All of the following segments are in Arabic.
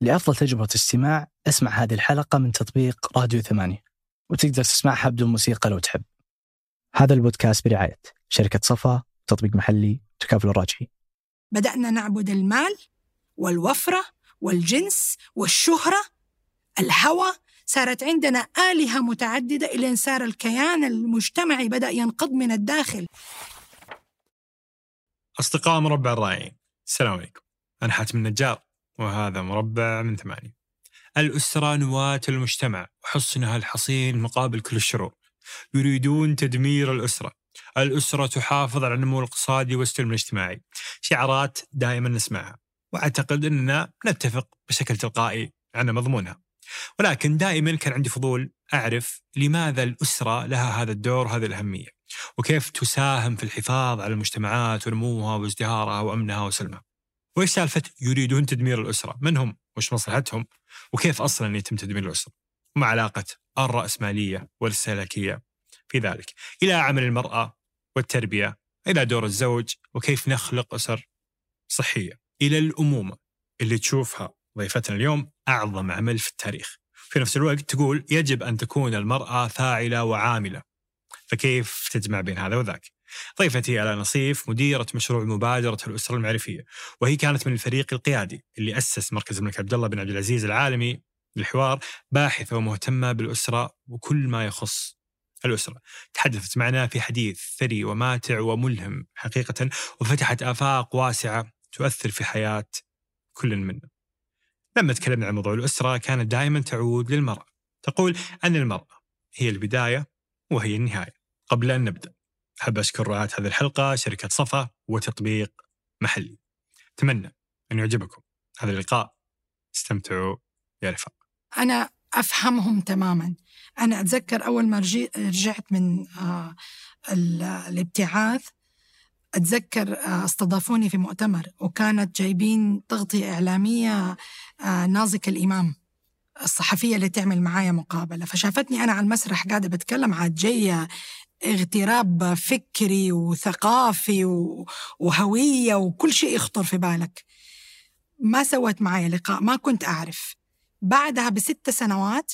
لأفضل تجربة استماع أسمع هذه الحلقة من تطبيق راديو ثمانية وتقدر تسمعها بدون موسيقى لو تحب. هذا البودكاست برعاية شركة صفا تطبيق محلي تكافل الراجحي. بدأنا نعبد المال والوفرة والجنس والشهرة. الهوى صارت عندنا آلهة متعددة إلى أن صار الكيان المجتمعي بدأ ينقض من الداخل. أصدقاء مربع الرائعين السلام عليكم. أنا حاتم النجار. وهذا مربع من ثمانية. الأسرة نواة المجتمع وحصنها الحصين مقابل كل الشرور. يريدون تدمير الأسرة. الأسرة تحافظ على النمو الاقتصادي والسلم الاجتماعي. شعارات دائما نسمعها. وأعتقد أننا نتفق بشكل تلقائي عن مضمونها. ولكن دائما كان عندي فضول أعرف لماذا الأسرة لها هذا الدور وهذه الأهمية. وكيف تساهم في الحفاظ على المجتمعات ونموها وازدهارها وأمنها وسلمها. وإيش سالفة يريدون تدمير الأسرة؟ من هم وش مصلحتهم؟ وكيف أصلا يتم تدمير الأسرة؟ وما علاقة الرأسمالية والاستهلاكية في ذلك؟ إلى عمل المرأة والتربية؟ إلى دور الزوج؟ وكيف نخلق أسر صحية؟ إلى الأمومة اللي تشوفها ضيفتنا اليوم أعظم عمل في التاريخ. في نفس الوقت تقول يجب أن تكون المرأة فاعلة وعاملة. فكيف تجمع بين هذا وذاك؟ ضيفتي آلاء نصيف مديرة مشروع مبادرة الأسرة المعرفية وهي كانت من الفريق القيادي اللي أسس مركز الملك عبد الله بن عبد العزيز العالمي للحوار باحثة ومهتمة بالأسرة وكل ما يخص الأسرة. تحدثت معنا في حديث ثري وماتع وملهم حقيقة وفتحت آفاق واسعة تؤثر في حياة كل منا. لما تكلمنا عن موضوع الأسرة كانت دائما تعود للمرأة. تقول أن المرأة هي البداية وهي النهاية قبل أن نبدأ. أحب أشكر رعاة هذه الحلقة شركة صفا وتطبيق محلي. أتمنى أن يعجبكم. هذا اللقاء. استمتعوا يا رفاق. أنا أفهمهم تماما. أنا أتذكر أول ما رجعت من آه، الابتعاث أتذكر آه، استضافوني في مؤتمر وكانت جايبين تغطية إعلامية آه، نازك الإمام الصحفية اللي تعمل معايا مقابلة. فشافتني أنا على المسرح قاعدة بتكلم عاد جاية اغتراب فكري وثقافي وهوية وكل شيء يخطر في بالك. ما سوت معي لقاء ما كنت أعرف. بعدها بست سنوات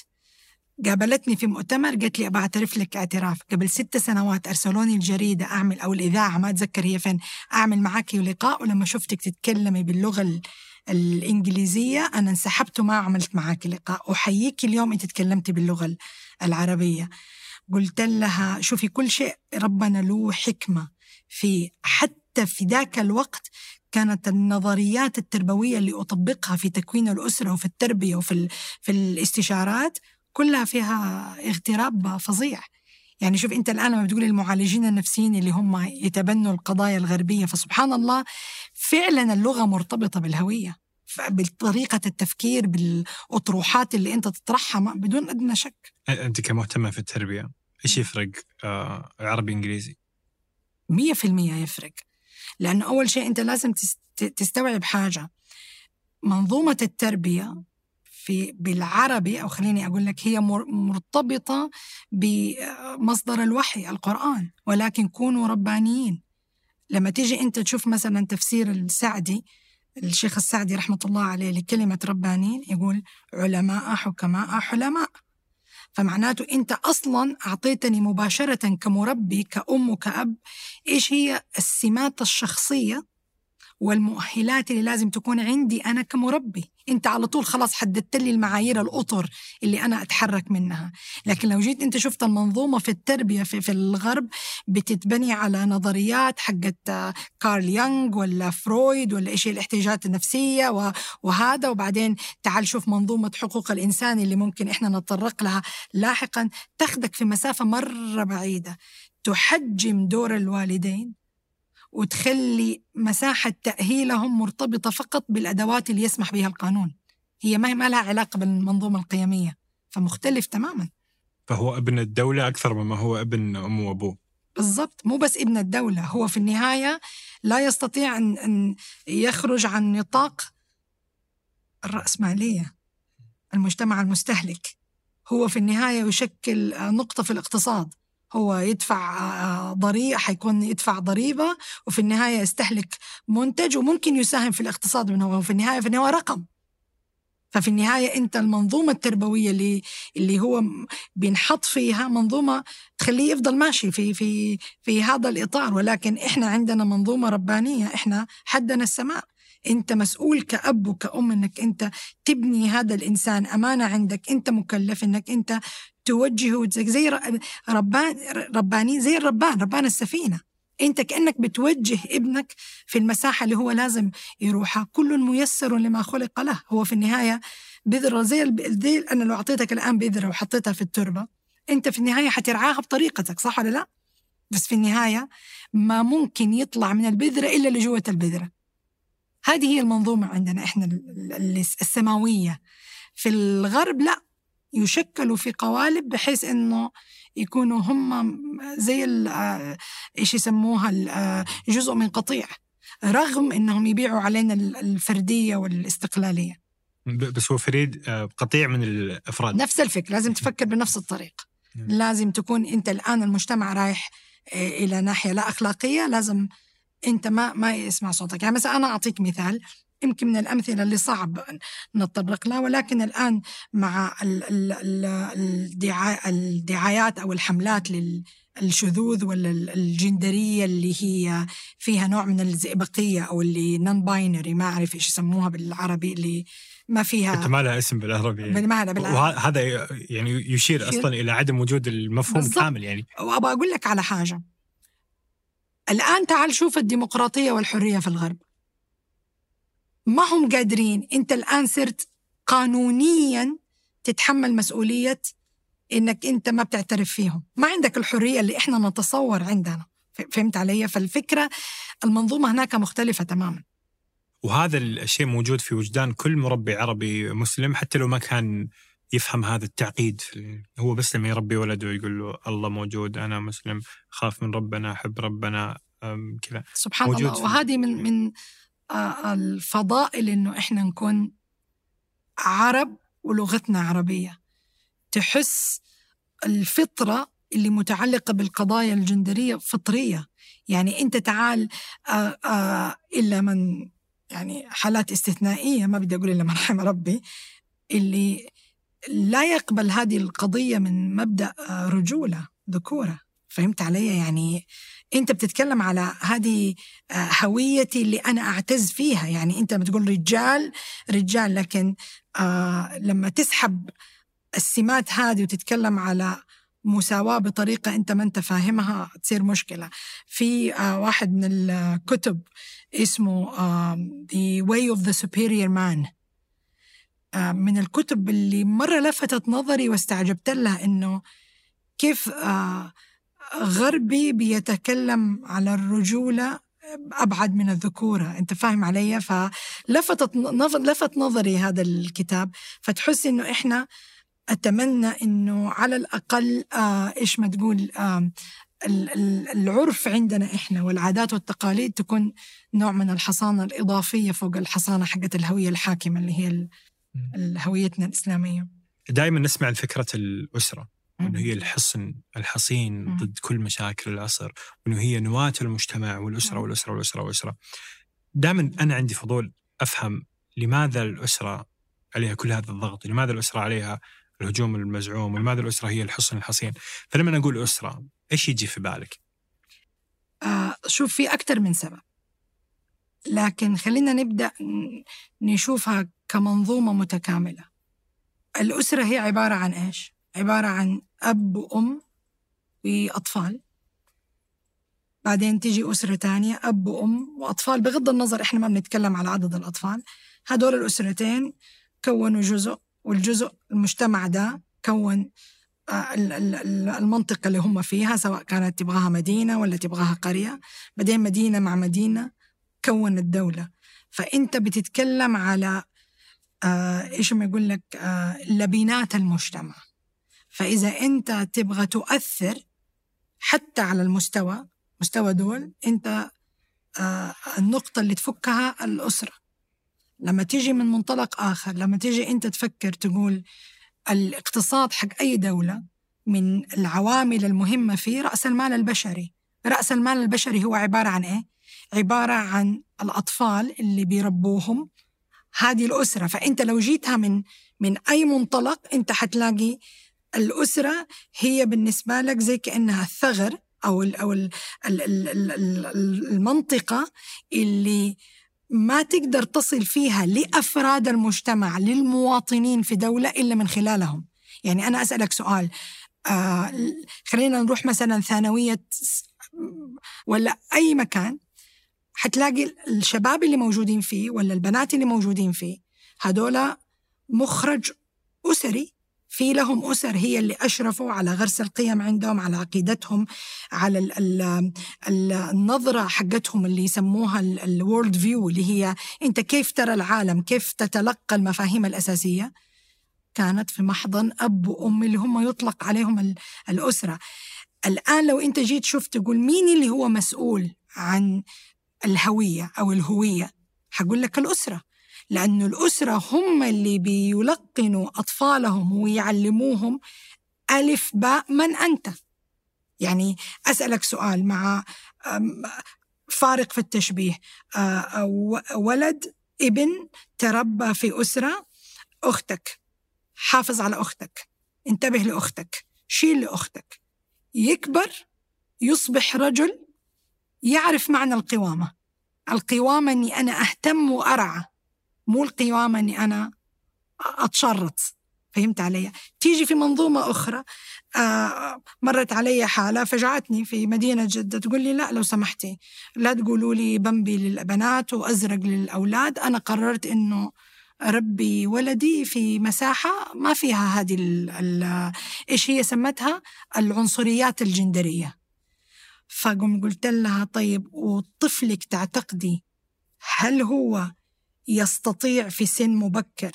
قابلتني في مؤتمر قالت لي أعترف لك اعتراف. قبل ست سنوات أرسلوني الجريدة أعمل أو الإذاعة ما أتذكر هي فين أعمل معك لقاء ولما شفتك تتكلمي باللغة الإنجليزية أنا انسحبت وما عملت معك لقاء. أحييك اليوم أنت تكلمتي باللغة العربية. قلت لها شوفي كل شيء ربنا له حكمة في حتى في ذاك الوقت كانت النظريات التربوية اللي أطبقها في تكوين الأسرة وفي التربية وفي في الاستشارات كلها فيها اغتراب فظيع. يعني شوف أنت الآن لما بتقول المعالجين النفسيين اللي هم يتبنوا القضايا الغربية فسبحان الله فعلا اللغة مرتبطة بالهوية. بطريقه التفكير بالأطروحات اللي أنت تطرحها بدون أدنى شك. أنت كمهتمة في التربية إيش يفرق آه عربي إنجليزي؟ 100% يفرق. لأنه أول شيء أنت لازم تستوعب حاجة. منظومة التربية في بالعربي أو خليني أقول لك هي مرتبطة بمصدر الوحي القرآن. ولكن كونوا ربانيين. لما تيجي أنت تشوف مثلا تفسير السعدي الشيخ السعدي رحمة الله عليه لكلمة ربانيين يقول علماء حكماء حلماء. فمعناته أنت أصلا أعطيتني مباشرة كمربي كأم وكأب إيش هي السمات الشخصية والمؤهلات اللي لازم تكون عندي أنا كمربي؟ أنت على طول خلاص حددت لي المعايير الأطر اللي أنا أتحرك منها. لكن لو جيت أنت شفت المنظومة في التربية في, في الغرب بتتبني على نظريات حقت كارل يونغ ولا فرويد ولا إيش الاحتياجات النفسية وهذا. وبعدين تعال شوف منظومة حقوق الإنسان اللي ممكن إحنا نتطرق لها لاحقا. تاخدك في مسافة مرة بعيدة. تحجم دور الوالدين. وتخلي مساحة تأهيلهم مرتبطة فقط بالأدوات اللي يسمح بها القانون. هي ما لها علاقة بالمنظومة القيمية فمختلف تماما. فهو ابن الدولة أكثر مما هو ابن أمه وأبوه. بالضبط مو بس ابن الدولة هو في النهاية لا يستطيع أن, أن يخرج عن نطاق الرأسمالية المجتمع المستهلك. هو في النهاية يشكل نقطة في الاقتصاد. هو يدفع ضريبة حيكون يدفع ضريبة وفي النهاية يستهلك منتج وممكن يساهم في الاقتصاد من هو في النهاية في النهاية رقم. ففي النهاية أنت المنظومة التربوية اللي اللي هو بينحط فيها منظومة تخليه يفضل ماشي في في في هذا الإطار. ولكن إحنا عندنا منظومة ربانية إحنا حدنا السماء. أنت مسؤول كأب وكأم إنك أنت تبني هذا الإنسان. أمانة عندك أنت مكلف إنك أنت توجهه زي ربان رباني زي الربان ربان السفينة. أنت كأنك بتوجه ابنك في المساحة اللي هو لازم يروحها. كل ميسر لما خلق له. هو في النهاية بذره. زي زي أنا لو أعطيتك الآن بذرة وحطيتها في التربة أنت في النهاية حترعاها بطريقتك. صح ولا لا؟ بس في النهاية ما ممكن يطلع من البذرة إلا اللي جوة البذرة. هذه هي المنظومة عندنا إحنا السماوية. في الغرب لا. يشكلوا في قوالب بحيث إنه يكونوا هم زي آه، إيش يسموها آه، جزء من قطيع رغم إنهم يبيعوا علينا الفردية والاستقلالية. بس هو فريد آه، قطيع من الأفراد. نفس الفكرة لازم تفكر بنفس الطريقة. لازم تكون أنت الآن المجتمع رايح إلى ناحية لا أخلاقية لازم أنت ما ما يسمع صوتك. يعني مثلا أنا أعطيك مثال. يمكن من الأمثلة اللي صعب نتطرق لها ولكن الآن مع الدعايات أو الحملات للشذوذ ولا الجندرية اللي هي فيها نوع من الزئبقية أو اللي نون باينري ما أعرف إيش يسموها بالعربي اللي ما فيها أنت ما لها اسم بالعربي. ما لها بالعربي. وهذا يعني يشير. أصلا إلى عدم وجود المفهوم بالضبط. كامل يعني. وأبغى أقول لك على حاجة. الآن تعال شوف الديمقراطية والحرية في الغرب. ما هم قادرين. انت الآن صرت قانونيا تتحمل مسؤولية إنك انت ما بتعترف فيهم. ما عندك الحرية اللي إحنا نتصور عندنا. فهمت علي؟ فالفكرة المنظومة هناك مختلفة تماما. وهذا الشيء موجود في وجدان كل مربي عربي مسلم حتى لو ما كان يفهم هذا التعقيد. هو بس لما يربي ولده يقول له الله موجود أنا مسلم خاف من ربنا أحب ربنا كذا. سبحان الله. وهذه من من الفضائل إنه إحنا نكون عرب ولغتنا عربية. تحس الفطرة اللي متعلقة بالقضايا الجندرية فطرية. يعني أنت تعال آآ آآ إلا من يعني حالات استثنائية ما بدي أقول إلا من رحم ربي اللي لا يقبل هذه القضية من مبدأ رجولة ذكورة. فهمت علي يعني أنت بتتكلم على هذه آه، هويتي اللي أنا أعتز فيها. يعني أنت بتقول رجال رجال لكن آه لما تسحب السمات هذه وتتكلم على مساواة بطريقة أنت ما أنت فاهمها تصير مشكلة. في آه واحد من الكتب اسمه آه The Way of the Superior Man. آه من الكتب اللي مرة لفتت نظري واستعجبت لها إنه كيف آه غربي بيتكلم على الرجولة أبعد من الذكورة. أنت فاهم علي؟ فلفتت لفت نظري هذا الكتاب فتحس إنه إحنا أتمنى إنه على الأقل آه إيش ما تقول آه العرف عندنا إحنا والعادات والتقاليد تكون نوع من الحصانة الإضافية فوق الحصانة حقت الهوية الحاكمة اللي هي هويتنا الإسلامية. دائما نسمع فكرة الأسرة. وانه هي الحصن الحصين ضد كل مشاكل العصر وإنه هي نواة المجتمع والأسرة والأسرة والأسرة والأسرة. دائما أنا عندي فضول أفهم لماذا الأسرة عليها كل هذا الضغط؟ لماذا الأسرة عليها الهجوم المزعوم؟ ولماذا الأسرة هي الحصن الحصين؟ فلما أقول أسرة إيش يجي في بالك؟ آه شوف في أكثر من سبب. لكن خلينا نبدأ نشوفها كمنظومة متكاملة. الأسرة هي عبارة عن إيش؟ عبارة عن أب وأم وأطفال بعدين تيجي أسرة تانية أب وأم وأطفال بغض النظر إحنا ما بنتكلم على عدد الأطفال. هدول الأسرتين كونوا جزء والجزء المجتمع ده كون آه، المنطقة اللي هم فيها سواء كانت تبغاها مدينة ولا تبغاها قرية. بعدين مدينة مع مدينة كون الدولة فأنت بتتكلم على آه إيش ما يقول لك آه لبنات المجتمع. فإذا أنت تبغى تؤثر حتى على المستوى مستوى دول أنت آه النقطة اللي تفكها الأسرة. لما تيجي من منطلق آخر لما تيجي أنت تفكر تقول الاقتصاد حق أي دولة من العوامل المهمة فيه رأس المال البشري. رأس المال البشري هو عبارة عن إيه؟ عبارة عن الأطفال اللي بيربوهم هذه الأسرة. فأنت لو جيتها من من أي منطلق أنت حتلاقي الأسرة هي بالنسبة لك زي كأنها الثغر أو أو ال ال ال ال المنطقة اللي ما تقدر تصل فيها لأفراد المجتمع للمواطنين في دولة إلا من خلالهم. يعني أنا أسألك سؤال آه خلينا نروح مثلا ثانوية ولا أي مكان حتلاقي الشباب اللي موجودين فيه ولا البنات اللي موجودين فيه هدول مخرج أسري في لهم أسر هي اللي أشرفوا على غرس القيم عندهم على عقيدتهم على ال ال ال النظرة حقتهم اللي يسموها الورلد فيو اللي هي أنت كيف ترى العالم؟ كيف تتلقى المفاهيم الأساسية؟ كانت في محضن أب وأم اللي هم يطلق عليهم الأسرة. الآن لو أنت جيت شفت تقول مين اللي هو مسؤول عن الهوية أو الهوية؟ حقول لك الأسرة. لأنه الأسرة هم اللي بيلقنوا أطفالهم ويعلموهم ألف باء من أنت. يعني أسألك سؤال مع فارق في التشبيه. ولد ابن تربى في أسرة أختك. حافظ على أختك. انتبه لأختك. شيل لأختك. يكبر يصبح رجل يعرف معنى القوامة. القوامة أني أنا أهتم وأرعى. مو القوامة أني أنا أتشرط. فهمت علي؟ تيجي في منظومة أخرى آه مرت علي حالة فجعتني في مدينة جدة تقول لي لا لو سمحتي لا تقولوا لي بمبي للبنات وأزرق للأولاد. أنا قررت إنه ربي ولدي في مساحة ما فيها هذه إيش هي سمتها؟ العنصريات الجندرية. فقم قلت لها طيب وطفلك تعتقدي هل هو يستطيع في سن مبكر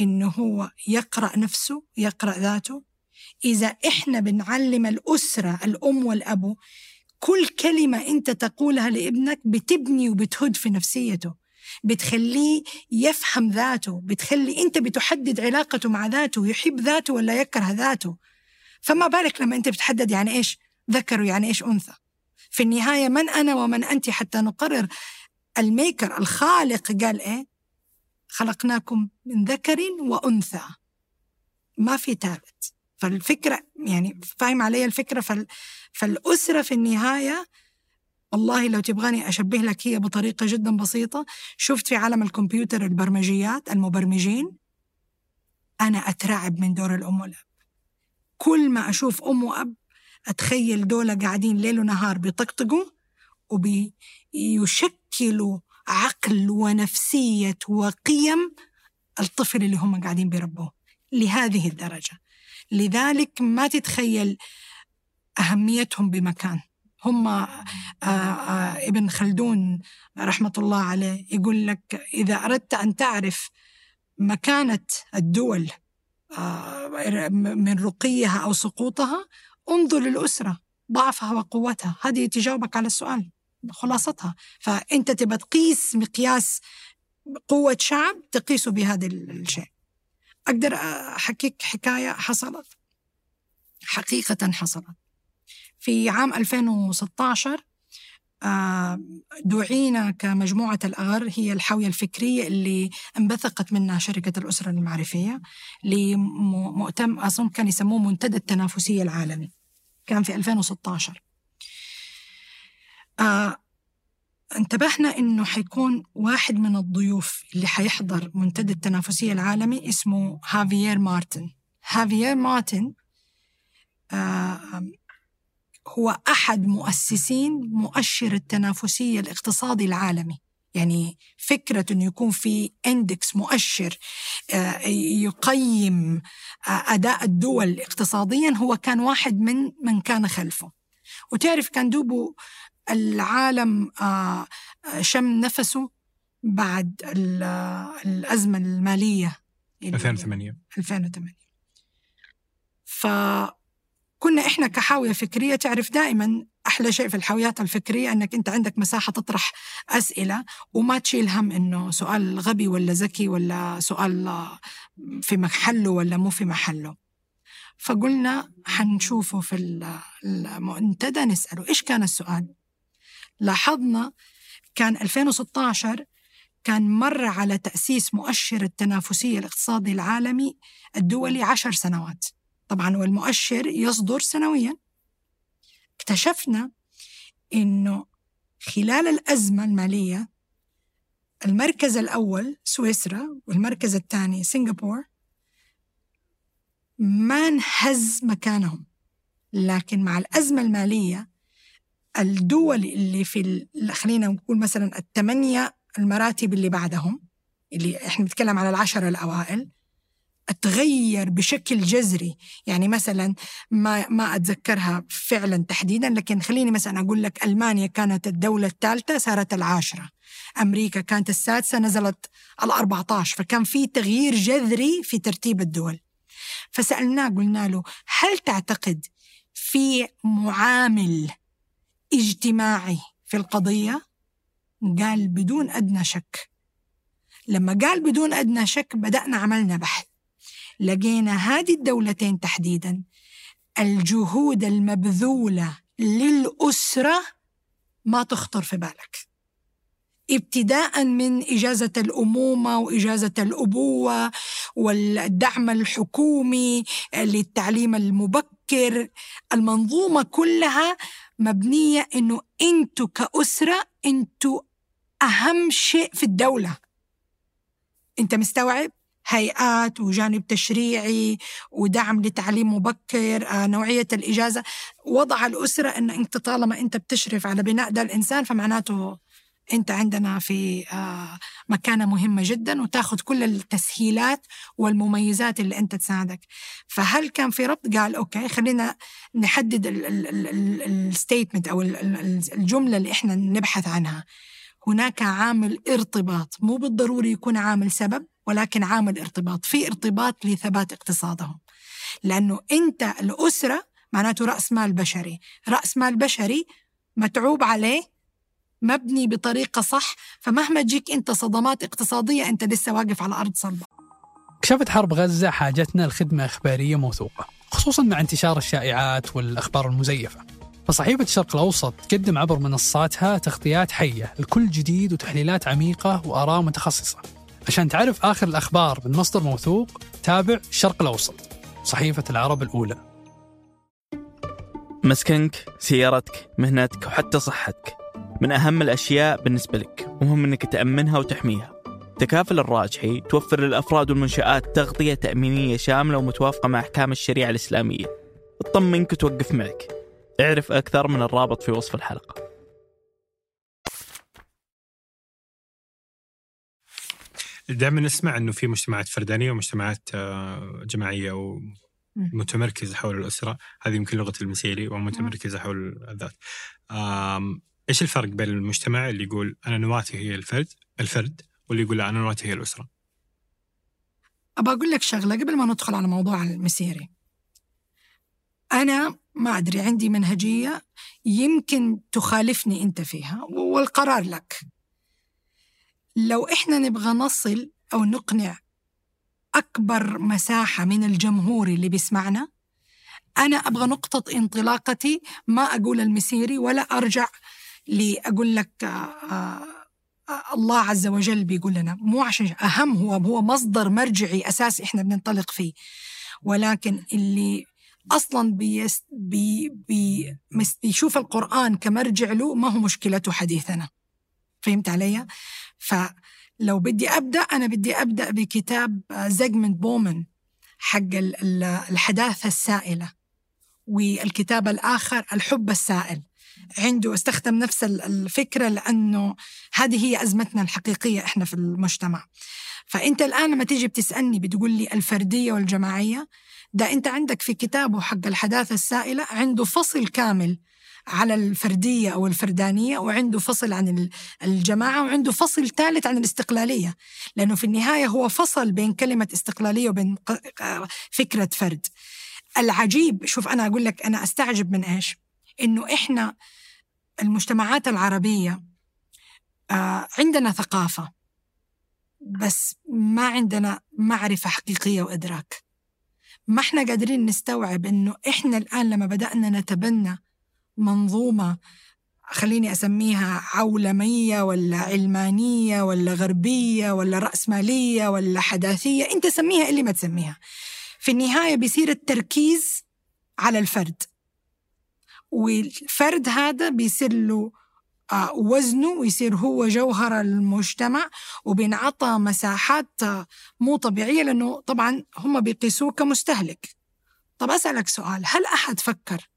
إنه هو يقرأ نفسه يقرأ ذاته. إذا إحنا بنعلم الأسرة الأم والأبو كل كلمة أنت تقولها لابنك بتبني وبتهد في نفسيته بتخليه يفهم ذاته بتخلي أنت بتحدد علاقته مع ذاته يحب ذاته ولا يكره ذاته. فما بالك لما أنت بتحدد يعني إيش ذكر ويعني إيش أنثى. في النهاية من أنا ومن أنت حتى نقرر الميكر الخالق قال إيه؟ خلقناكم من ذكر وأنثى. ما في ثالث فالفكرة يعني فاهم علي الفكرة؟ فال... فالأسرة في النهاية والله لو تبغاني أشبه لك هي بطريقة جدا بسيطة شفت في عالم الكمبيوتر البرمجيات المبرمجين؟ أنا أترعب من دور الأم والأب. كل ما أشوف أم وأب أتخيل دولة قاعدين ليل ونهار بيطقطقوا وبيشكلوا عقل ونفسية وقيم الطفل اللي هم قاعدين بيربوه لهذه الدرجة. لذلك ما تتخيل أهميتهم بمكان. هم آآ آه، آآ آه، ابن خلدون رحمة الله عليه يقول لك إذا أردت أن تعرف مكانة الدول آه، من رقيها أو سقوطها انظر للأسرة ضعفها وقوتها. هذه تجاوبك على السؤال. خلاصتها. فأنت تبى تقيس مقياس قوة شعب تقيسه بهذا الشيء. أقدر أحكيك حكاية حصلت؟ حقيقة حصلت. في عام 2016 آه، دعينا كمجموعة الأغر هي الحاوية الفكرية اللي انبثقت منها شركة الأسرة المعرفية لمؤتم أظن كان يسموه منتدى التنافسية العالمي. كان في 2016 آه انتبهنا إنه حيكون واحد من الضيوف اللي حيحضر منتدى التنافسية العالمي اسمه هافيير مارتن هافيير مارتن آه هو أحد مؤسسين مؤشر التنافسية الاقتصادي العالمي. يعني فكرة أنه يكون في index مؤشر آه، يقيم آه، أداء الدول اقتصاديا هو كان واحد من من كان خلفه. وتعرف كان دوبه العالم آه، شم نفسه بعد الأزمة المالية 2008 2008 فكنا إحنا كحاوية فكرية تعرف دائما أحلى شيء في الحاويات الفكرية أنك أنت عندك مساحة تطرح أسئلة وما تشيل هم أنه سؤال غبي ولا ذكي ولا سؤال في محله ولا مو في محله. فقلنا حنشوفه في المنتدى نسأله إيش كان السؤال؟ لاحظنا كان 2016 كان مر على تأسيس مؤشر التنافسية الاقتصادي العالمي الدولي عشر سنوات. طبعا والمؤشر يصدر سنويا. اكتشفنا إنه خلال الأزمة المالية المركز الأول سويسرا والمركز الثاني سنغافور ما انهز مكانهم. لكن مع الأزمة المالية الدول اللي في خلينا نقول مثلا الثمانيه المراتب اللي بعدهم اللي إحنا بنتكلم على العشره الأوائل تغير بشكل جذري. يعني مثلا ما ما أتذكرها فعلا تحديدا لكن خليني مثلا أقول لك ألمانيا كانت الدولة الثالثة صارت العاشرة. أمريكا كانت السادسة نزلت ال 14 فكان في تغيير جذري في ترتيب الدول. فسألناه قلنا له هل تعتقد في معامل اجتماعي في القضية قال بدون أدنى شك. لما قال بدون أدنى شك بدأنا عملنا بحث. لقينا هذه الدولتين تحديدا الجهود المبذولة للأسرة ما تخطر في بالك. ابتداء من إجازة الأمومة وإجازة الأبوة والدعم الحكومي للتعليم المبكر. المنظومة كلها مبنية إنه أنتوا كأسرة أنتوا أهم شيء في الدولة أنت مستوعب؟ هيئات وجانب تشريعي ودعم لتعليم مبكر آه، نوعية الإجازة وضع الأسرة أن أنت طالما أنت بتشرف على بناء ده الإنسان فمعناته أنت عندنا في آه، مكانة مهمة جدا وتاخذ كل التسهيلات والمميزات اللي أنت تساعدك. فهل كان في ربط؟ قال okay خلينا نحدد ال statement أو الجملة اللي إحنا نبحث عنها. هناك عامل ارتباط مو بالضروري يكون عامل سبب ولكن عامل ارتباط. في ارتباط لثبات اقتصادهم. لأنه أنت الأسرة معناته رأس مال بشري. رأس مال بشري متعوب عليه مبني بطريقة صح فمهما تجيك أنت صدمات اقتصادية أنت لسه واقف على أرض صلبة. كشفت حرب غزة حاجتنا لخدمة إخبارية موثوقة خصوصا مع انتشار الشائعات والأخبار المزيفة. فصحيفة الشرق الأوسط تقدم عبر منصاتها تغطيات حية لكل جديد وتحليلات عميقة وآراء متخصصة. عشان تعرف آخر الأخبار من مصدر موثوق تابع الشرق الأوسط صحيفة العرب الأولى. مسكنك سيارتك مهنتك وحتى صحتك. من أهم الأشياء بالنسبة لك ومهم أنك تأمنها وتحميها. تكافل الراجحي توفر للأفراد والمنشآت تغطية تأمينية شاملة ومتوافقة مع أحكام الشريعة الإسلامية. تطمنك وتوقف معك. اعرف أكثر من الرابط في وصف الحلقة. دائما نسمع إنه في مجتمعات فردانية ومجتمعات آه، جماعية ومتمركزه حول الأسرة، هذه يمكن لغة المسيري ومتمركزة حول الذات. إيش الفرق بين المجتمع اللي يقول أنا نواتي هي الفرد الفرد واللي يقول أنا نواتي هي الأسرة؟ أبى أقول لك شغلة قبل ما ندخل على موضوع المسيري. أنا ما أدري عندي منهجية يمكن تخالفني أنت فيها والقرار لك. لو إحنا نبغى نصل أو نقنع أكبر مساحة من الجمهور اللي بيسمعنا أنا أبغى نقطة انطلاقتي ما أقول المسيري ولا أرجع لأقول لك آه، آه، الله عز وجل بيقول لنا مو عشان أهم هو هو مصدر مرجعي اساسي إحنا بننطلق فيه. ولكن اللي أصلا بيس بي بي بيشوف القرآن كمرجع له ما هو مشكلته حديثنا. فهمت علي؟ فلو بدي أبدأ أنا بدي أبدأ بكتاب زيغموند بومن حق الحداثة السائلة والكتاب الآخر الحب السائل. عنده استخدم نفس الفكرة لأنه هذه هي أزمتنا الحقيقية إحنا في المجتمع. فأنت الآن لما تيجي بتسألني بتقول لي الفردية والجماعية ده أنت عندك في كتابه حق الحداثة السائلة عنده فصل كامل على الفردية أو الفردانية وعنده فصل عن الجماعة وعنده فصل ثالث عن الاستقلالية. لأنه في النهاية هو فصل بين كلمة استقلالية وبين فكرة فرد. العجيب شوف أنا أقول لك أنا أستعجب من إيش؟ إنه إحنا المجتمعات العربية آه، عندنا ثقافة بس ما عندنا معرفة حقيقية وإدراك. ما إحنا قادرين نستوعب إنه إحنا الآن لما بدأنا نتبنى منظومة خليني أسميها عولمية ولا علمانية ولا غربية ولا رأسمالية ولا حداثية أنت سميها اللي ما تسميها. في النهاية بيصير التركيز على الفرد. والفرد هذا بيصير له آه، وزنه ويصير هو جوهر المجتمع وبينعطى مساحات آه، مو طبيعية لأنه طبعا هم بيقيسوه كمستهلك طب أسألك سؤال هل أحد فكر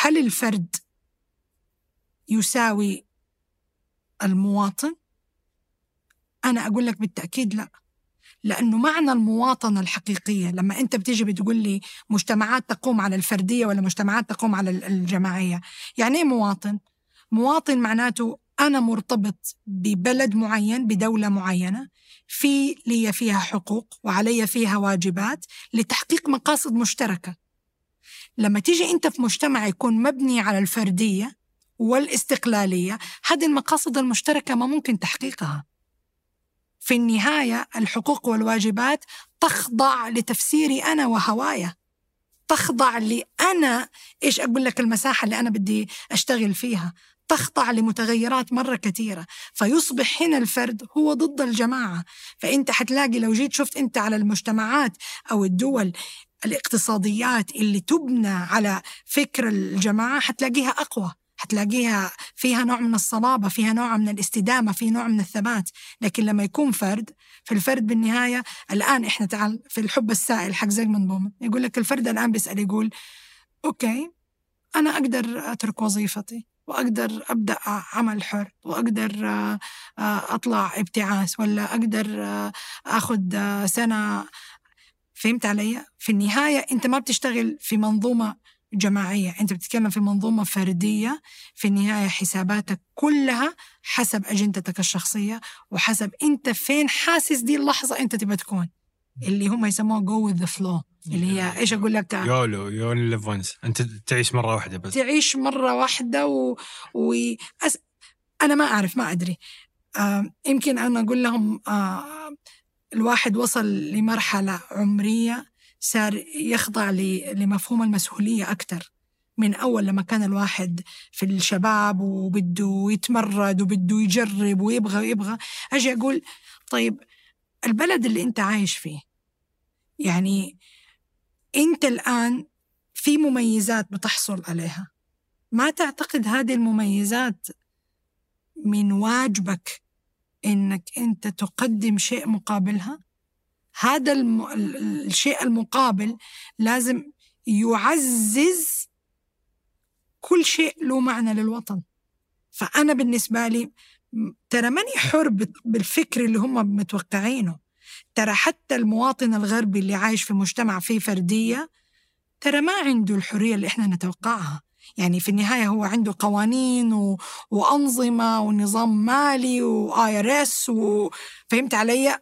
هل الفرد يساوي المواطن؟ أنا أقول لك بالتأكيد لا لأنه معنى المواطنة الحقيقية. لما أنت بتيجي بتقول لي مجتمعات تقوم على الفردية ولا مجتمعات تقوم على الجماعية يعني إيه مواطن؟ مواطن معناته أنا مرتبط ببلد معين بدولة معينة في لي فيها حقوق وعلي فيها واجبات لتحقيق مقاصد مشتركة. لما تيجي أنت في مجتمع يكون مبني على الفردية والاستقلالية هذه المقاصد المشتركة ما ممكن تحقيقها. في النهاية الحقوق والواجبات تخضع لتفسيري أنا وهوايا. تخضع لي أنا إيش أقول لك المساحة اللي أنا بدي أشتغل فيها؟ تخضع لمتغيرات مرة كثيرة. فيصبح هنا الفرد هو ضد الجماعة. فأنت حتلاقي لو جيت شفت أنت على المجتمعات أو الدول الاقتصاديات اللي تبنى على فكر الجماعة حتلاقيها أقوى. حتلاقيها فيها نوع من الصلابة فيها نوع من الاستدامة في نوع من الثبات لكن لما يكون فرد فالفرد بالنهاية الآن إحنا تعال في الحب السائل حق زيغموند بومن يقول لك الفرد الآن بيسأل يقول okay أنا أقدر أترك وظيفتي وأقدر أبدأ عمل حر وأقدر آه، آه، أطلع ابتعاث ولا أقدر آه، أخذ سنة فهمت علي؟ في النهاية أنت ما بتشتغل في منظومة جماعية. أنت بتتكلم في منظومة فردية في النهاية حساباتك كلها حسب أجندتك الشخصية وحسب أنت فين حاسس دي اللحظة أنت تبى تكون. اللي هم يسموها جو with the flow. اللي هي إيش أقول لك تعال. YOLO you live once أنت تعيش مرة واحدة بس. تعيش مرة واحدة و, و... أس... أنا ما أعرف ما أدري. آه يمكن أنا أقول لهم آه الواحد وصل لمرحلة عمرية صار يخضع لمفهوم المسؤولية أكثر من أول لما كان الواحد في الشباب وبده يتمرد وبده يجرب ويبغى ويبغى أجي أقول طيب البلد اللي أنت عايش فيه يعني أنت الآن في مميزات بتحصل عليها. ما تعتقد هذه المميزات من واجبك إنك أنت تقدم شيء مقابلها؟ هذا الم... الشيء المقابل لازم يعزز كل شيء له معنى للوطن. فأنا بالنسبة لي ترى ماني حر بالفكر اللي هم متوقعينه. ترى حتى المواطن الغربي اللي عايش في مجتمع فيه فردية ترى ما عنده الحرية اللي إحنا نتوقعها. يعني في النهاية هو عنده قوانين و... وأنظمة ونظام مالي و IRS وفهمت علي؟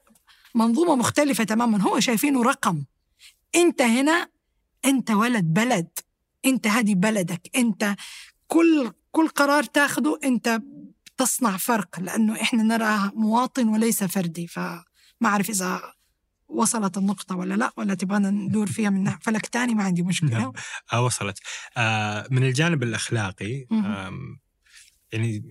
منظومة مختلفة تماما. هو شايفينه رقم. أنت هنا أنت ولد بلد. أنت هذه بلدك. أنت كل كل قرار تاخده أنت تصنع فرق لأنه إحنا نراه مواطن وليس فردي. فما أعرف إذا وصلت النقطة ولا لا ولا تبغانا ندور فيها من فلك تاني ما عندي مشكلة. نعم. آه وصلت. آه من الجانب الأخلاقي يعني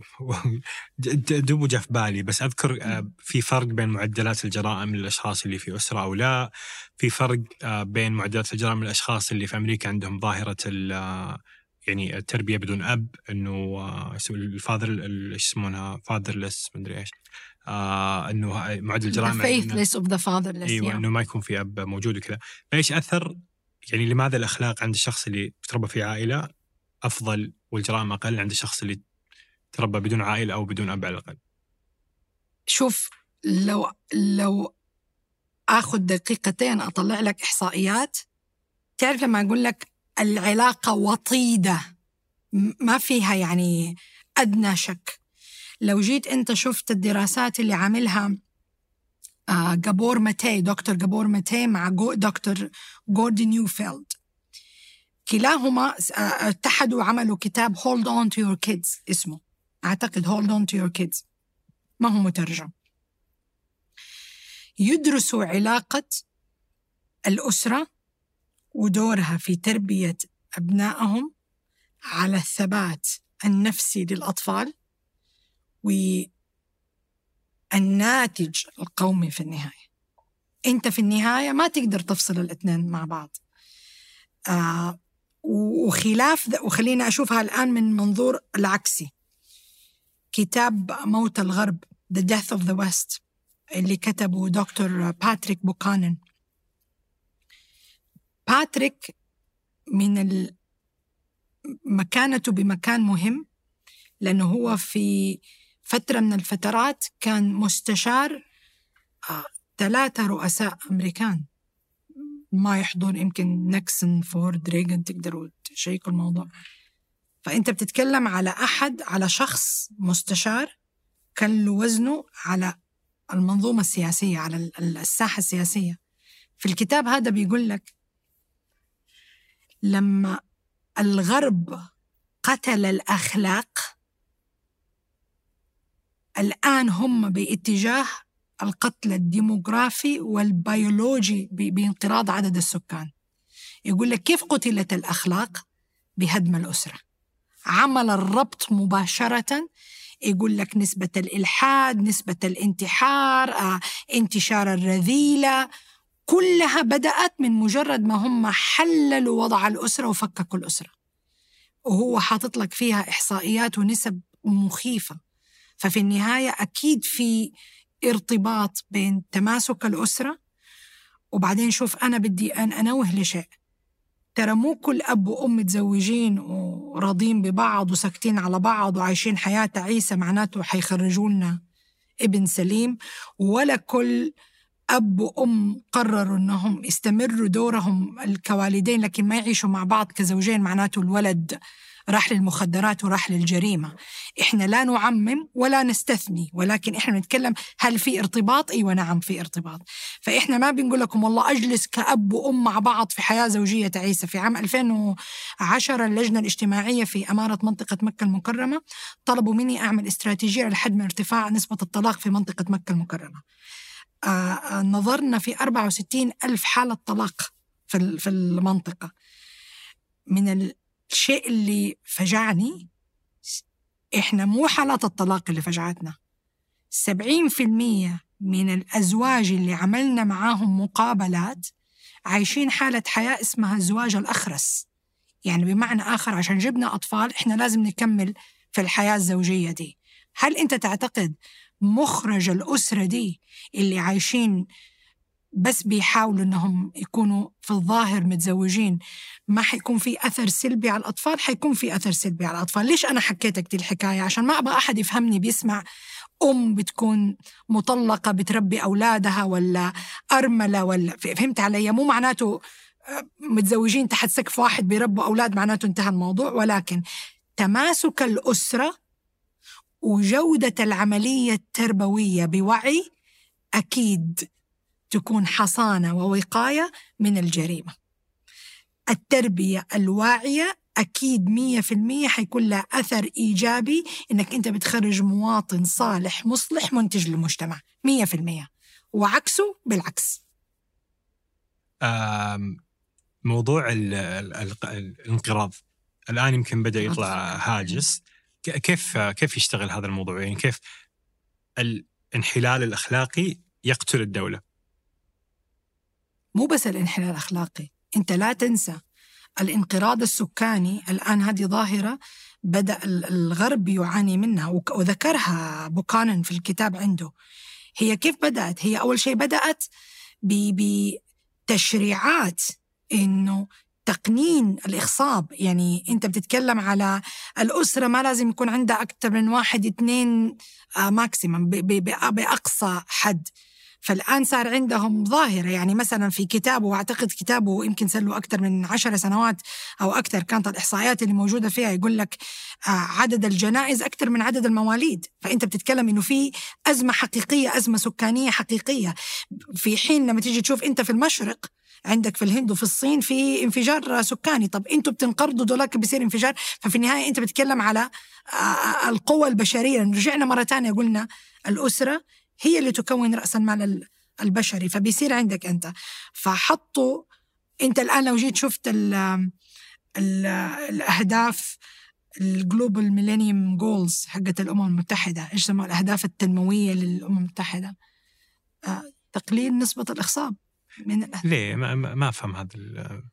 دوبه جاء في بالي. بس أذكر آه، في فرق بين معدلات الجرائم للأشخاص اللي في أسرة أو لا. في فرق آه، بين معدلات الجرائم للأشخاص اللي في أمريكا عندهم ظاهرة آه، يعني التربية بدون أب إنه الفاذر إيش يسمونها؟ فاذرلس مدري إيش. آه إنه معدل الجرائم faithless of the fatherless أيوه إنه ما يكون في أب موجود وكذا. فإيش أثر؟ يعني لماذا الأخلاق عند الشخص اللي تربى في عائلة أفضل والجرائم أقل عند الشخص اللي تربى بدون عائلة أو بدون أب على الأقل؟ شوف لو لو آخذ دقيقتين أطلع لك إحصائيات تعرف لما أقول لك العلاقة وطيدة ما فيها يعني أدنى شك. لو جيت أنت شفت الدراسات اللي عاملها آه جابور ماتي دكتور جابور ماتي مع دكتور جوردي نيوفيلد كلاهما آه، اتحدوا وعملوا كتاب Hold On to Your Kids اسمه. أعتقد Hold On to Your Kids. ما هو مترجم. يدرسوا علاقة الأسرة ودورها في تربية أبنائهم على الثبات النفسي للأطفال والناتج القومي في النهاية. أنت في النهاية ما تقدر تفصل الاثنين مع بعض. آه وخلاف وخلينا أشوفها الآن من منظور العكسي. كتاب موت الغرب The Death of the West اللي كتبه دكتور باتريك بوكانن. باتريك من مكانته بمكان مهم لأنه هو في فترة من الفترات كان مستشار آه، ثلاثة رؤساء أمريكان. ما يحضر يمكن نيكسون فورد ريغن تقدروا تشيكوا الموضوع. فأنت بتتكلم على أحد على شخص مستشار كان له وزنه على المنظومة السياسية على الساحة السياسية. في الكتاب هذا بيقول لك لما الغرب قتل الأخلاق الآن هم باتجاه القتل الديموغرافي والبيولوجي بانقراض عدد السكان. يقول لك كيف قتلت الأخلاق بهدم الأسرة؟ عمل الربط مباشرة يقول لك نسبة الإلحاد نسبة الانتحار آه، انتشار الرذيلة كلها بدأت من مجرد ما هم حللوا وضع الأسرة وفككوا الأسرة. وهو حاطط لك فيها إحصائيات ونسب مخيفة. ففي النهاية أكيد في ارتباط بين تماسك الأسرة وبعدين شوف أنا بدي أن أنوه لشيء. ترى مو كل أب وأم متزوجين وراضين ببعض وساكتين على بعض وعايشين حياة تعيسة معناته حيخرجوا لنا ابن سليم ولا كل أب وأم قرروا أنهم يستمروا دورهم كوالدين لكن ما يعيشوا مع بعض كزوجين معناته الولد راح للمخدرات وراح للجريمة. إحنا لا نعمم ولا نستثني ولكن إحنا نتكلم هل في ارتباط؟ أيوة نعم في ارتباط. فإحنا ما بنقول لكم والله أجلس كأب وأم مع بعض في حياة زوجية تعيسة. في عام 2010 اللجنة الاجتماعية في أمارة منطقة مكة المكرمة طلبوا مني أعمل استراتيجية لحد من ارتفاع نسبة الطلاق في منطقة مكة المكرمة. آه, آه، نظرنا في 64 ألف حالة طلاق في في المنطقة. من الشيء اللي فجعني إحنا مو حالات الطلاق اللي فجعتنا. سبعين في المية من الأزواج اللي عملنا معاهم مقابلات عايشين حالة حياة اسمها الزواج الأخرس. يعني بمعنى آخر عشان جبنا أطفال إحنا لازم نكمل في الحياة الزوجية دي. هل أنت تعتقد مخرج الأسرة دي اللي عايشين بس بيحاولوا إنهم يكونوا في الظاهر متزوجين. ما حيكون في أثر سلبي على الأطفال حيكون في أثر سلبي على الأطفال. ليش أنا حكيتك دي الحكاية؟ عشان ما أبغى أحد يفهمني بيسمع أم بتكون مطلقة بتربي أولادها ولا أرملة ولا فهمت علي؟ مو معناته آه، متزوجين تحت سقف واحد بيربوا أولاد معناته انتهى الموضوع. ولكن تماسك الأسرة وجودة العملية التربوية بوعي أكيد تكون حصانة ووقاية من الجريمة. التربية الواعية أكيد مية في المية حيكون لها أثر إيجابي إنك أنت بتخرج مواطن صالح مصلح منتج للمجتمع مية في المية. وعكسه بالعكس. موضوع الانقراض. الآن يمكن بدأ يطلع هاجس. كيف كيف يشتغل هذا الموضوع؟ يعني كيف الانحلال الأخلاقي يقتل الدولة؟ مو بس الانحلال الأخلاقي أنت لا تنسى الانقراض السكاني. الآن هذه ظاهرة بدأ الغرب يعاني منها وذكرها بوكانن في الكتاب عنده. هي كيف بدأت؟ هي أول شيء بدأت بتشريعات إنه تقنين الإخصاب يعني أنت بتتكلم على الأسرة ما لازم يكون عندها أكثر من واحد اثنين ماكسيمم آه، بأقصى حد. فالآن صار عندهم ظاهرة. يعني مثلا في كتابه وأعتقد كتابه يمكن صار له أكثر من عشر سنوات أو أكثر كانت الإحصائيات اللي موجودة فيها يقول لك آه، عدد الجنائز أكثر من عدد المواليد. فأنت بتتكلم إنه في أزمة حقيقية أزمة سكانية حقيقية. في حين لما تيجي تشوف أنت في المشرق عندك في الهند وفي الصين في انفجار سكاني. طب أنتوا بتنقرضوا دولاك بيصير انفجار. ففي النهاية أنت بتتكلم على آه، القوى البشرية. رجعنا مرة ثانية قلنا الأسرة هي اللي تكون رأس المال البشري فبيصير عندك أنت فحطوا أنت الآن لو جيت شفت ال ال الأهداف ال global millennium goals حقت الأمم المتحدة إيش يسموها الأهداف التنموية للأمم المتحدة آه، تقليل نسبة الإخصاب من الأهداف. ليه ما, ما أفهم هذا ال-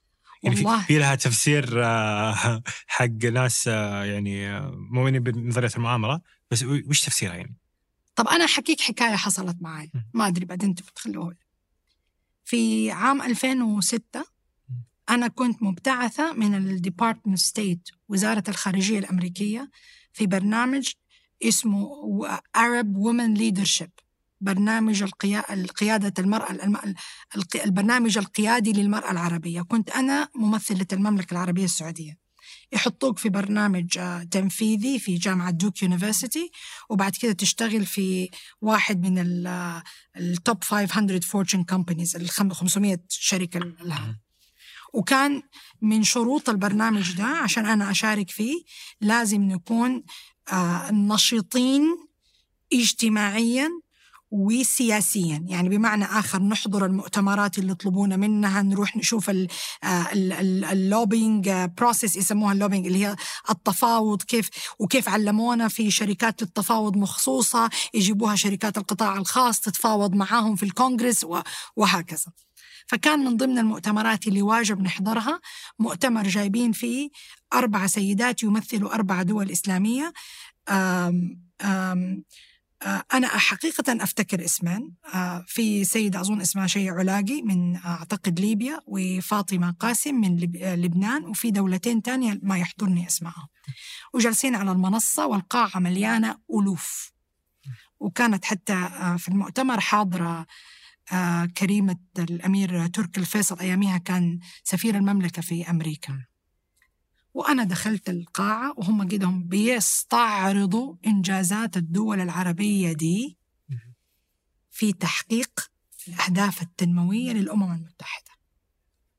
يعني في- والله. في لها تفسير آه، حق ناس آه، يعني مؤمنين بنظرية المؤامره بس وش تفسيرها يعني؟ طب أنا احكيك حكاية حصلت معي. ما أدري بعدين أنتوا بتخلوها في عام 2006 أنا كنت مبتعثة من ال department state وزارة الخارجية الأمريكية في برنامج اسمه Arab Women Leadership برنامج القيا... القيادة المرأة البرنامج القيادي للمرأة العربية. كنت أنا ممثلة المملكة العربية السعودية. يحطوك في برنامج آه، تنفيذي في جامعة Duke University وبعد كده تشتغل في واحد من ال Top 500 Fortune companies ال 500 شركة لها وكان من شروط البرنامج ده عشان أنا أشارك فيه لازم نكون آه، نشيطين اجتماعيا وسياسيا. يعني بمعنى آخر نحضر المؤتمرات اللي يطلبونا منها نروح نشوف آه، ال- ال- ال lobbying process يسموها ال lobbying اللي هي التفاوض كيف وكيف علمونا في شركات التفاوض مخصوصة يجيبوها شركات القطاع الخاص تتفاوض معاهم في الكونغرس وهكذا. فكان من ضمن المؤتمرات اللي واجب نحضرها مؤتمر جايبين فيه أربع سيدات يمثلوا أربع دول إسلامية آم آه، أنا حقيقة أفتكر اسمين آه، في سيدة أظن اسمها شيء علاقي من آه، أعتقد ليبيا وفاطمة قاسم من لب- آه، لبنان وفي دولتين تانية ما يحضرني اسمها وجالسين على المنصة والقاعة مليانة ألوف. وكانت حتى آه، في المؤتمر حاضرة آه، كريمة الأمير تركي الفيصل أياميها كان سفير المملكة في أمريكا. وأنا دخلت القاعة وهم قدهم بيستعرضوا إنجازات الدول العربية دي في تحقيق الأهداف التنموية للأمم المتحدة.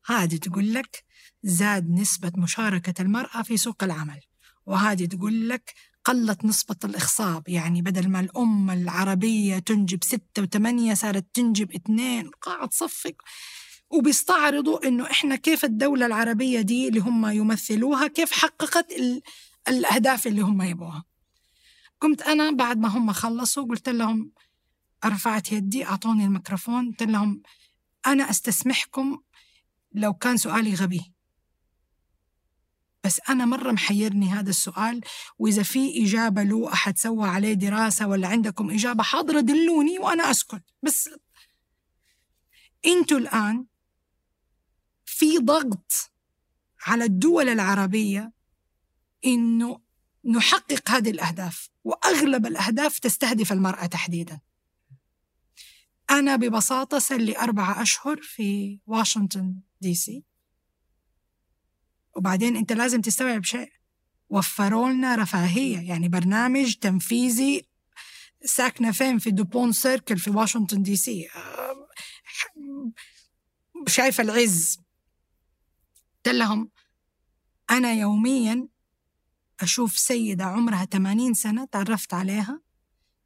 هذه تقول لك زاد نسبة مشاركة المرأة في سوق العمل وهذه تقول لك قلت نسبة الإخصاب يعني بدل ما الأمة العربية تنجب ستة وثمانية صارت تنجب اثنين قاعة تصفق. وبيستعرضوا إنه إحنا كيف الدولة العربية دي اللي هم يمثلوها كيف حققت ال- الأهداف اللي هم يبغوها. قمت أنا بعد ما هم خلصوا قلت لهم رفعت يدي أعطوني الميكروفون قلت لهم أنا أستسمحكم لو كان سؤالي غبي. بس أنا مرة محيرني هذا السؤال وإذا في إجابة له أحد سوى عليه دراسة ولا عندكم إجابة حاضرة دلوني وأنا أسكت. بس أنتوا الآن في ضغط على الدول العربية إنه نحقق هذه الأهداف وأغلب الأهداف تستهدف المرأة تحديدا. أنا ببساطة صار لي أربعة أشهر في واشنطن دي سي. وبعدين أنت لازم تستوعب شيء. وفروا لنا رفاهية يعني برنامج تنفيذي ساكنة فين؟ في دوبون سيركل في واشنطن دي سي. شايفة العز. قلت لهم أنا يوميا أشوف سيدة عمرها 80 سنة تعرفت عليها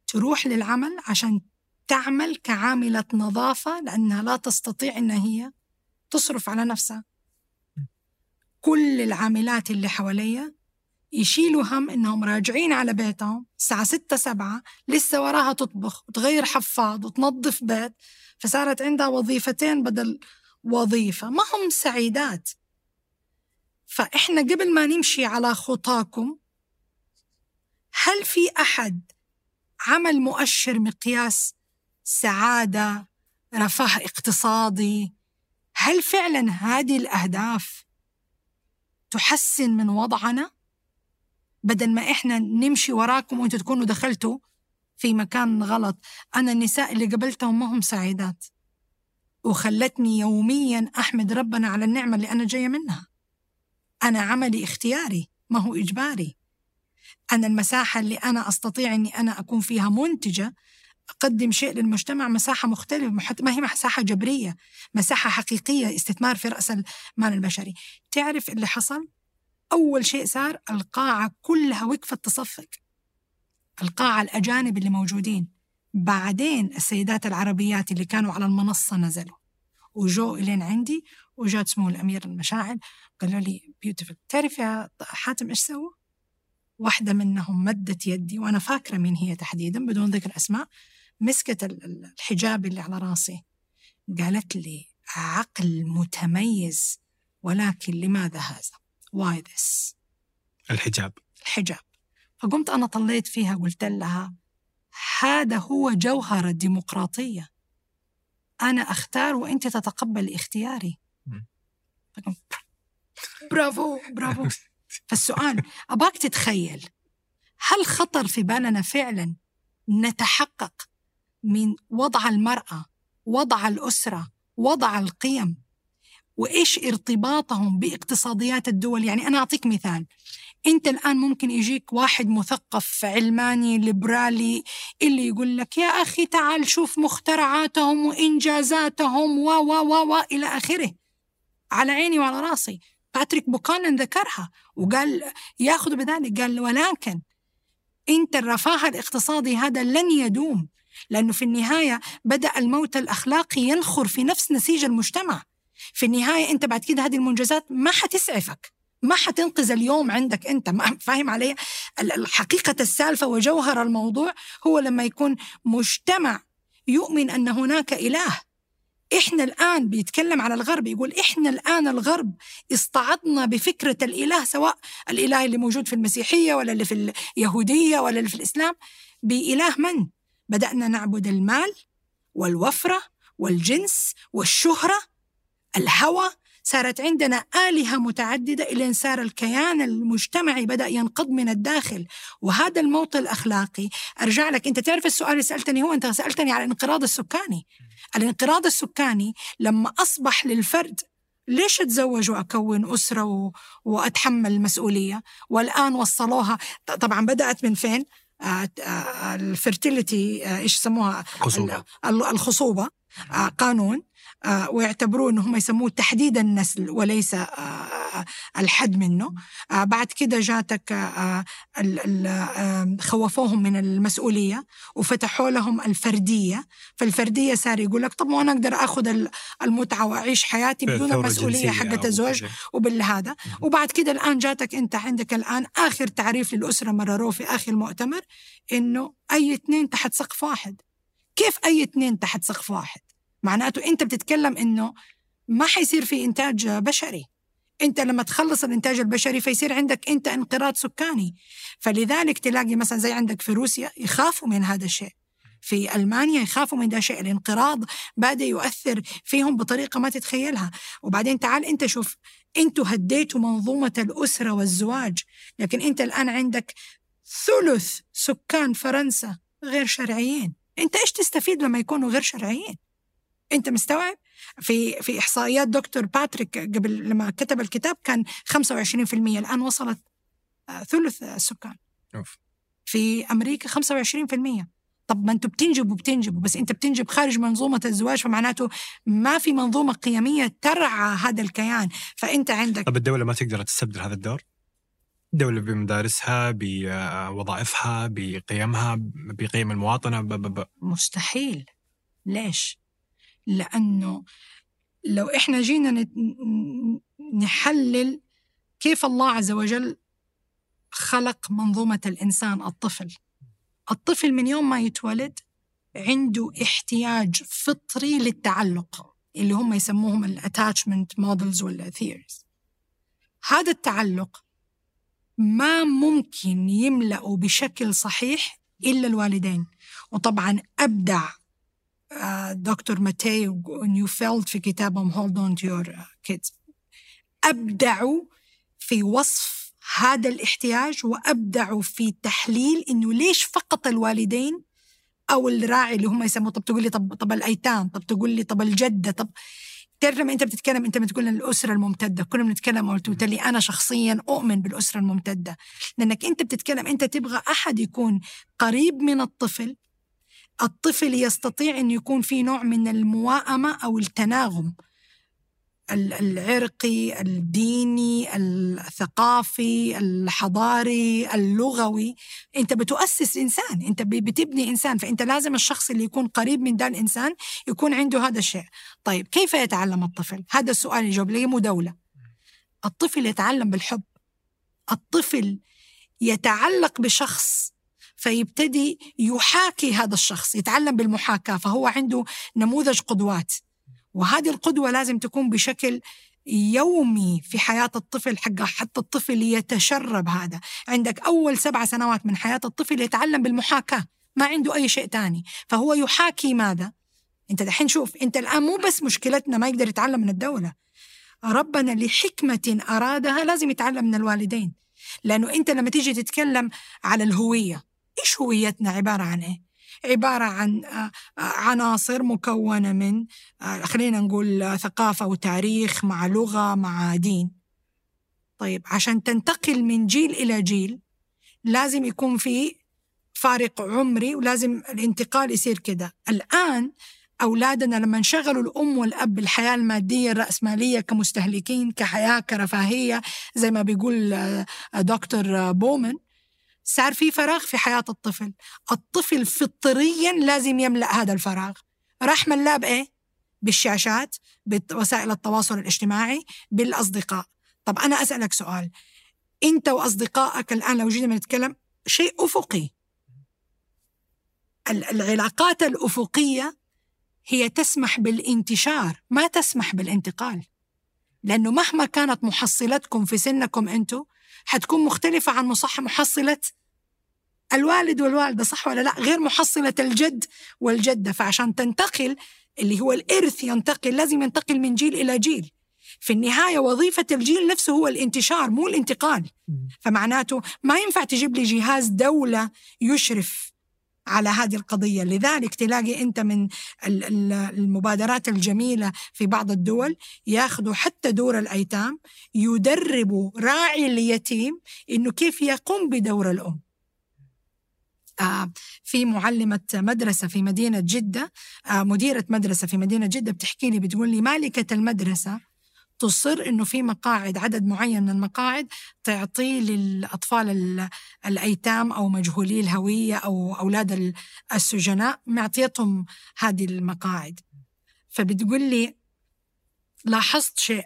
تروح للعمل عشان تعمل كعاملة نظافة لأنها لا تستطيع أن هي تصرف على نفسها. كل العاملات اللي حواليا يشيلوا هم إنهم راجعين على بيتهم الساعة ستة سبعة لسه وراها تطبخ وتغير حفاض وتنظف بيت فصارت عندها وظيفتين بدل وظيفة. ما هم سعيدات. فإحنا قبل ما نمشي على خطاكم هل في أحد عمل مؤشر مقياس سعادة رفاه اقتصادي؟ هل فعلا هذه الأهداف تحسن من وضعنا؟ بدل ما إحنا نمشي وراكم وأنتوا تكونوا دخلتوا في مكان غلط أنا النساء اللي قبلتهم ما هم سعيدات. وخلتني يوميا أحمد ربنا على النعمة اللي أنا جاية منها. أنا عملي اختياري ما هو إجباري. أنا المساحة اللي أنا أستطيع أني أنا أكون فيها منتجة أقدم شيء للمجتمع مساحة مختلفة ما هي مساحة جبرية مساحة حقيقية استثمار في رأس المال البشري. تعرف اللي حصل؟ أول شيء صار القاعة كلها وقفت تصفق. القاعة الأجانب اللي موجودين. بعدين السيدات العربيات اللي كانوا على المنصة نزلوا. وجوا لين عندي وجات سمو الأميرة مشاعل قالوا لي beautiful تعرف يا حاتم إيش سووا؟ واحدة منهم مدت يدي وأنا فاكرة مين هي تحديدا بدون ذكر أسماء مسكت الحجاب اللي على راسي. قالت لي عقل متميز ولكن لماذا هذا؟ Why this؟ الحجاب. الحجاب. فقمت أنا طليت فيها قلت لها هذا هو جوهر الديمقراطية. أنا أختار وأنت تتقبل اختياري. برافو برافو. فالسؤال أباك تتخيل هل خطر في بالنا فعلا نتحقق من وضع المرأة وضع الأسرة وضع القيم؟ وإيش ارتباطهم باقتصاديات الدول؟ يعني أنا أعطيك مثال. أنت الآن ممكن يجيك واحد مثقف علماني ليبرالي اللي يقول لك يا أخي تعال شوف مخترعاتهم وإنجازاتهم و و و و إلى آخره. على عيني وعلى رأسي. باتريك بوكانن ذكرها وقال ياخذ بذلك قال ولكن إنت الرفاه الاقتصادي هذا لن يدوم لأنه في النهاية بدأ الموت الأخلاقي ينخر في نفس نسيج المجتمع. في النهاية أنت بعد كده هذه المنجزات ما حتسعفك ما حتنقذ اليوم عندك أنت. ما فاهم علي؟ حقيقه السالفة وجوهر الموضوع هو لما يكون مجتمع يؤمن أن هناك إله إحنا الآن بيتكلم على الغرب يقول إحنا الآن الغرب استعضنا بفكرة الإله سواء الإله اللي موجود في المسيحية ولا اللي في اليهودية ولا اللي في الإسلام بإله من؟ بدأنا نعبد المال والوفرة والجنس والشهرة الهوى. صارت عندنا آلهة متعددة إلى صار الكيان المجتمعي بدأ ينقض من الداخل. وهذا الموت الأخلاقي أرجع لك أنت تعرف السؤال اللي سألتني هو أنت سألتني على الانقراض السكاني. الانقراض السكاني لما أصبح للفرد ليش أتزوج وأكون أسرة و... وأتحمل المسؤولية؟ والآن وصلوها طبعا بدأت من فين؟ آه، آه، الفرتيليتي آه، إيش يسموها؟ الخصوبة. الخصوبة. قانون. ويعتبروه انه هم يسموه تحديد النسل وليس آه، الحد منه. آه، بعد كده جاتك خوفوهم من المسؤولية وفتحوا لهم الفردية. فالفردية صار يقول لك طب ما أنا أقدر آخذ المتعة وأعيش حياتي بدون المسؤوليه حقت الزوج وبالهذا. وبعد كده الآن جاتك أنت عندك الآن آخر تعريف للأسرة مرروه في آخر مؤتمر إنه أي اثنين تحت سقف واحد. كيف أي اثنين تحت سقف واحد؟ معناته انت بتتكلم انه ما حيصير في إنتاج بشري. انت لما تخلص الإنتاج البشري فيصير عندك انت انقراض سكاني. فلذلك تلاقي مثلا زي عندك في روسيا يخافوا من هذا الشيء. في ألمانيا يخافوا من ده الشيء. الانقراض بدا يؤثر فيهم بطريقة ما تتخيلها. وبعدين تعال انت شوف أنتوا هديتوا منظومة الأسرة والزواج. لكن انت الآن عندك ثلث سكان فرنسا غير شرعيين. انت إيش تستفيد لما يكونوا غير شرعيين؟ أنت مستوعب في في إحصائيات دكتور باتريك قبل لما كتب الكتاب كان 25% الآن وصلت آه، ثلث السكان أوف. في أمريكا 25% طب ما أنتوا بتنجبوا بتنجبوا بس أنت بتنجب خارج منظومة الزواج فمعناته ما في منظومة قيمية ترعى هذا الكيان فأنت عندك طب الدولة ما تقدر تستبدل هذا الدور؟ الدولة بمدارسها بوظائفها بقيمها بقيم المواطنة ب ب ب. مستحيل ليش؟ لأنه لو إحنا جينا نحلل كيف الله عز وجل خلق منظومة الإنسان الطفل. الطفل من يوم ما يتولد عنده احتياج فطري للتعلق اللي هم يسموهم ال attachment models ولا theories هذا التعلق ما ممكن يملأوا بشكل صحيح إلا الوالدين. وطبعا أبدع دكتور ماتي ونيوفيلد في كتابهم Hold On to Your Kids أبدعوا في وصف هذا الاحتياج وأبدعوا في تحليل إنه ليش فقط الوالدين أو الراعي اللي هم يسموه طب تقول لي طب طب الأيتام طب تقول لي طب الجدة طب تعرف لما أنت بتتكلم أنت بتقول الأسرة الممتدة كنا بنتكلم قلت لي أنا شخصيا أؤمن بالأسرة الممتدة لأنك أنت بتتكلم أنت تبغى أحد يكون قريب من الطفل الطفل يستطيع أن يكون في نوع من المواءمة أو التناغم. العرقي الديني الثقافي الحضاري اللغوي. أنت بتؤسس إنسان. أنت بتبني إنسان. فأنت لازم الشخص اللي يكون قريب من ده الإنسان يكون عنده هذا الشيء. طيب كيف يتعلم الطفل؟ هذا السؤال يجاوب لي مو دولة الطفل يتعلم بالحب. الطفل يتعلق بشخص فيبتدي يحاكي هذا الشخص يتعلم بالمحاكاة فهو عنده نموذج قدوات. وهذه القدوة لازم تكون بشكل يومي في حياة الطفل حق حتى الطفل يتشرب هذا. عندك أول سبع سنوات من حياة الطفل يتعلم بالمحاكاة ما عنده أي شيء تاني. فهو يحاكي ماذا؟ أنت دحين شوف أنت الآن مو بس مشكلتنا ما يقدر يتعلم من الدولة. ربنا لحكمة أرادها لازم يتعلم من الوالدين. لأنه أنت لما تيجي تتكلم على الهوية إيش هويتنا عبارة عن إيه؟ عبارة عن آه، آه، عناصر مكونة من آه، خلينا نقول ثقافة وتاريخ مع لغة مع دين طيب عشان تنتقل من جيل إلى جيل لازم يكون في فارق عمري ولازم الانتقال يصير كده الآن أولادنا لما انشغلوا الأم والأب بالحياة المادية الرأسمالية كمستهلكين كحياة كرفاهية زي ما بيقول دكتور بومن صار في فراغ في حياة الطفل. الطفل فطريا لازم يملأ هذا الفراغ. راح ملاه بإيه؟ بالشاشات بوسائل التواصل الاجتماعي بالأصدقاء. طب أنا أسألك سؤال. أنت وأصدقائك الآن لو جينا نتكلم شيء أفقي. العلاقات الأفقية هي تسمح بالانتشار ما تسمح بالانتقال. لأنه مهما كانت محصلتكم في سنكم أنتم حتكون مختلفة عن محصلة الوالد والوالدة صح ولا لا؟ غير محصلة الجد والجدة. فعشان تنتقل اللي هو الإرث ينتقل لازم ينتقل من جيل إلى جيل. في النهاية وظيفة الجيل نفسه هو الانتشار مو الانتقال. فمعناته ما ينفع تجيب لي جهاز دولة يشرف على هذه القضية. لذلك تلاقي أنت من المبادرات الجميلة في بعض الدول ياخذوا حتى دور الأيتام يدربوا راعي اليتيم أنه كيف يقوم بدور الأم. آه في معلمة مدرسة في مدينة جدة آه مديرة مدرسة في مدينة جدة بتحكي لي بتقول لي مالكة المدرسة تصر إنه في مقاعد عدد معين من المقاعد تعطيه للأطفال الأيتام أو مجهولي الهوية أو أولاد السجناء معطيتهم هذه المقاعد. فبتقول لي لاحظت شيء.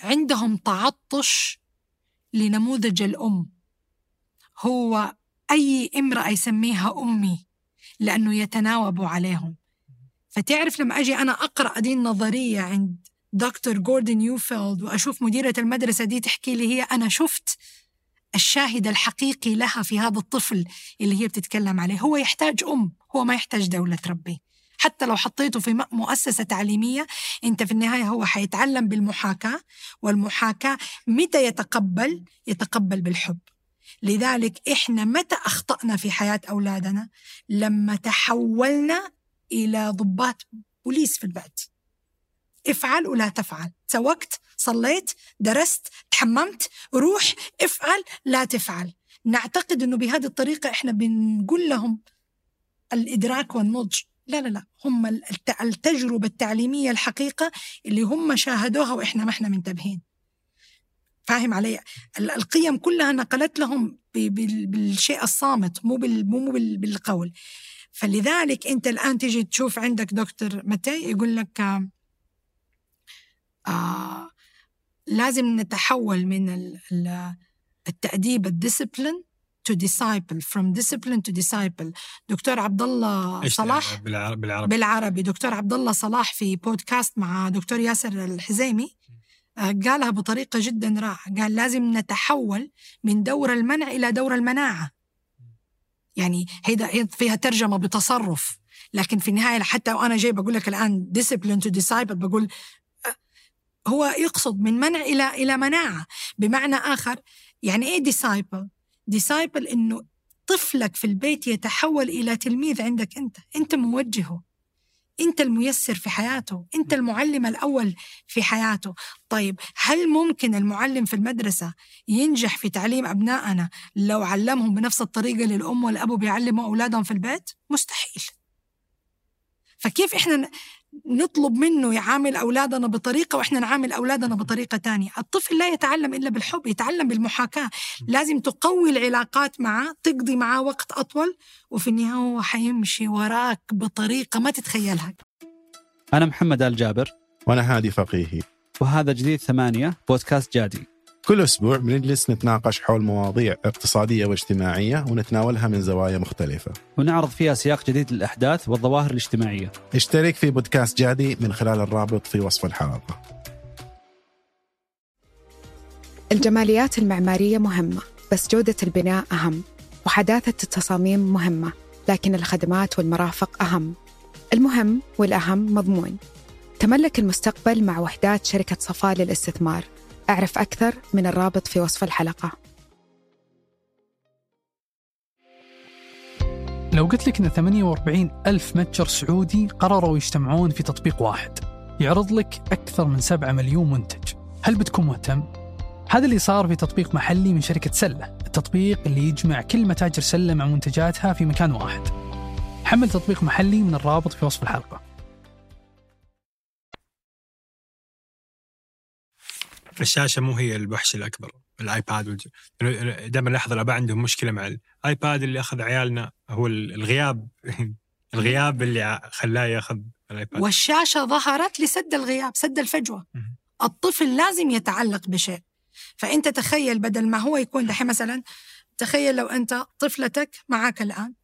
عندهم تعطش لنموذج الأم. هو أي امرأة يسميها أمي لأنه يتناوب عليهم. فتعرف لما أجي أنا أقرأ دي النظرية عند دكتور جوردن يوفيلد وأشوف مديرة المدرسة دي تحكي لي هي أنا شفت الشاهد الحقيقي لها في هذا الطفل اللي هي بتتكلم عليه. هو يحتاج أم هو ما يحتاج دولة تربيه حتى لو حطيته في مؤسسة تعليمية أنت في النهاية هو حيتعلم بالمحاكاة والمحاكاة متى يتقبل؟ يتقبل بالحب. لذلك إحنا متى أخطأنا في حياة أولادنا؟ لما تحولنا إلى ضباط بوليس في البيت. افعل ولا تفعل. سوقت صليت درست تحممت روح افعل لا تفعل. نعتقد إنه بهذه الطريقة إحنا بنقول لهم الإدراك والنضج. لا لا لا. هم التجربة التعليمية الحقيقة اللي هم شاهدوها وإحنا ما إحنا منتبهين. فاهم علي؟ القيم كلها نقلت لهم بالشيء الصامت مو مو بالقول. فلذلك أنت الآن تيجي تشوف عندك دكتور متى يقول لك آه لازم نتحول من التأديب الديسبلين to disciple. From discipline to disciple. دكتور عبد الله صلاح؟ بالعربي. بالعربي, دكتور عبد الله صلاح في بودكاست مع دكتور ياسر الحزيمي. آه، قالها بطريقة جدا رائعة. قال لازم نتحول من دور المنع إلى دور المناعة. يعني هي فيها ترجمة بتصرف. لكن في النهاية حتى وأنا جاي بقول لك الآن discipline to disciple بقول هو يقصد من منع إلى إلى مناعة. بمعنى آخر يعني إيه disciple؟ disciple إنه طفلك في البيت يتحول إلى تلميذ عندك أنت. أنت موجهه. أنت الميسر في حياته. أنت المعلم الأول في حياته. طيب هل ممكن المعلم في المدرسة ينجح في تعليم أبنائنا لو علمهم بنفس الطريقة اللي الأم والأبو بيعلموا أولادهم في البيت؟ مستحيل. فكيف إحنا نطلب منه يعامل أولادنا بطريقة وإحنا نعامل أولادنا بطريقة تانية. الطفل لا يتعلم إلا بالحب يتعلم بالمحاكاة. لازم تقوي العلاقات معه تقضي معاه وقت أطول وفي النهاية هو حيمشي وراك بطريقة ما تتخيلها. أنا محمد آل جابر. وأنا هادي فقيهي. وهذا جديد ثمانية بودكاست جادي. كل أسبوع بنجلس نتناقش حول مواضيع اقتصادية واجتماعية ونتناولها من زوايا مختلفة. ونعرض فيها سياق جديد للأحداث والظواهر الاجتماعية. اشترك في بودكاست جادي من خلال الرابط في وصف الحلقة. الجماليات المعمارية مهمة بس جودة البناء أهم وحداثة التصاميم مهمة لكن الخدمات والمرافق أهم. المهم والأهم مضمون. تملك المستقبل مع وحدات شركة صفاء للاستثمار. أعرف أكثر من الرابط في وصف الحلقة. لو قلت لك أن 48 ألف متجر سعودي قرروا يجتمعون في تطبيق واحد يعرض لك أكثر من 7 مليون منتج. هل بتكون مهتم؟ هذا اللي صار في تطبيق محلي من شركة سلة التطبيق اللي يجمع كل متاجر سلة مع منتجاتها في مكان واحد. حمل تطبيق محلي من الرابط في وصف الحلقة. الشاشه مو هي الوحش الأكبر الآيباد والج... دائما لاحظ الأباء عندهم مشكلة مع الآيباد اللي أخذ عيالنا هو الغياب الغياب اللي خلاه يأخذ الآيباد. والشاشة ظهرت لسد الغياب سد الفجوة. مهم. الطفل لازم يتعلق بشيء. فأنت تخيل بدل ما هو يكون دحين مثلا تخيل لو أنت طفلتك معك الآن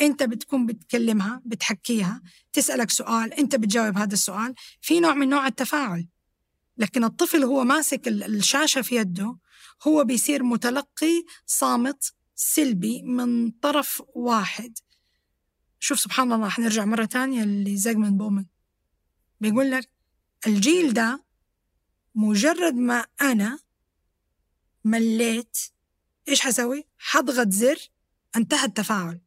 أنت بتكون بتكلمها بتحكيها تسألك سؤال أنت بتجاوب هذا السؤال. في نوع من نوع التفاعل. لكن الطفل هو ماسك ال- الشاشة في يده هو بيصير متلقي صامت سلبي من طرف واحد. شوف سبحان الله حنرجع مرة تانية لزيغموند بومن. بيقول لك الجيل ده مجرد ما أنا مليت إيش حسوي؟ حضغط زر انتهى التفاعل.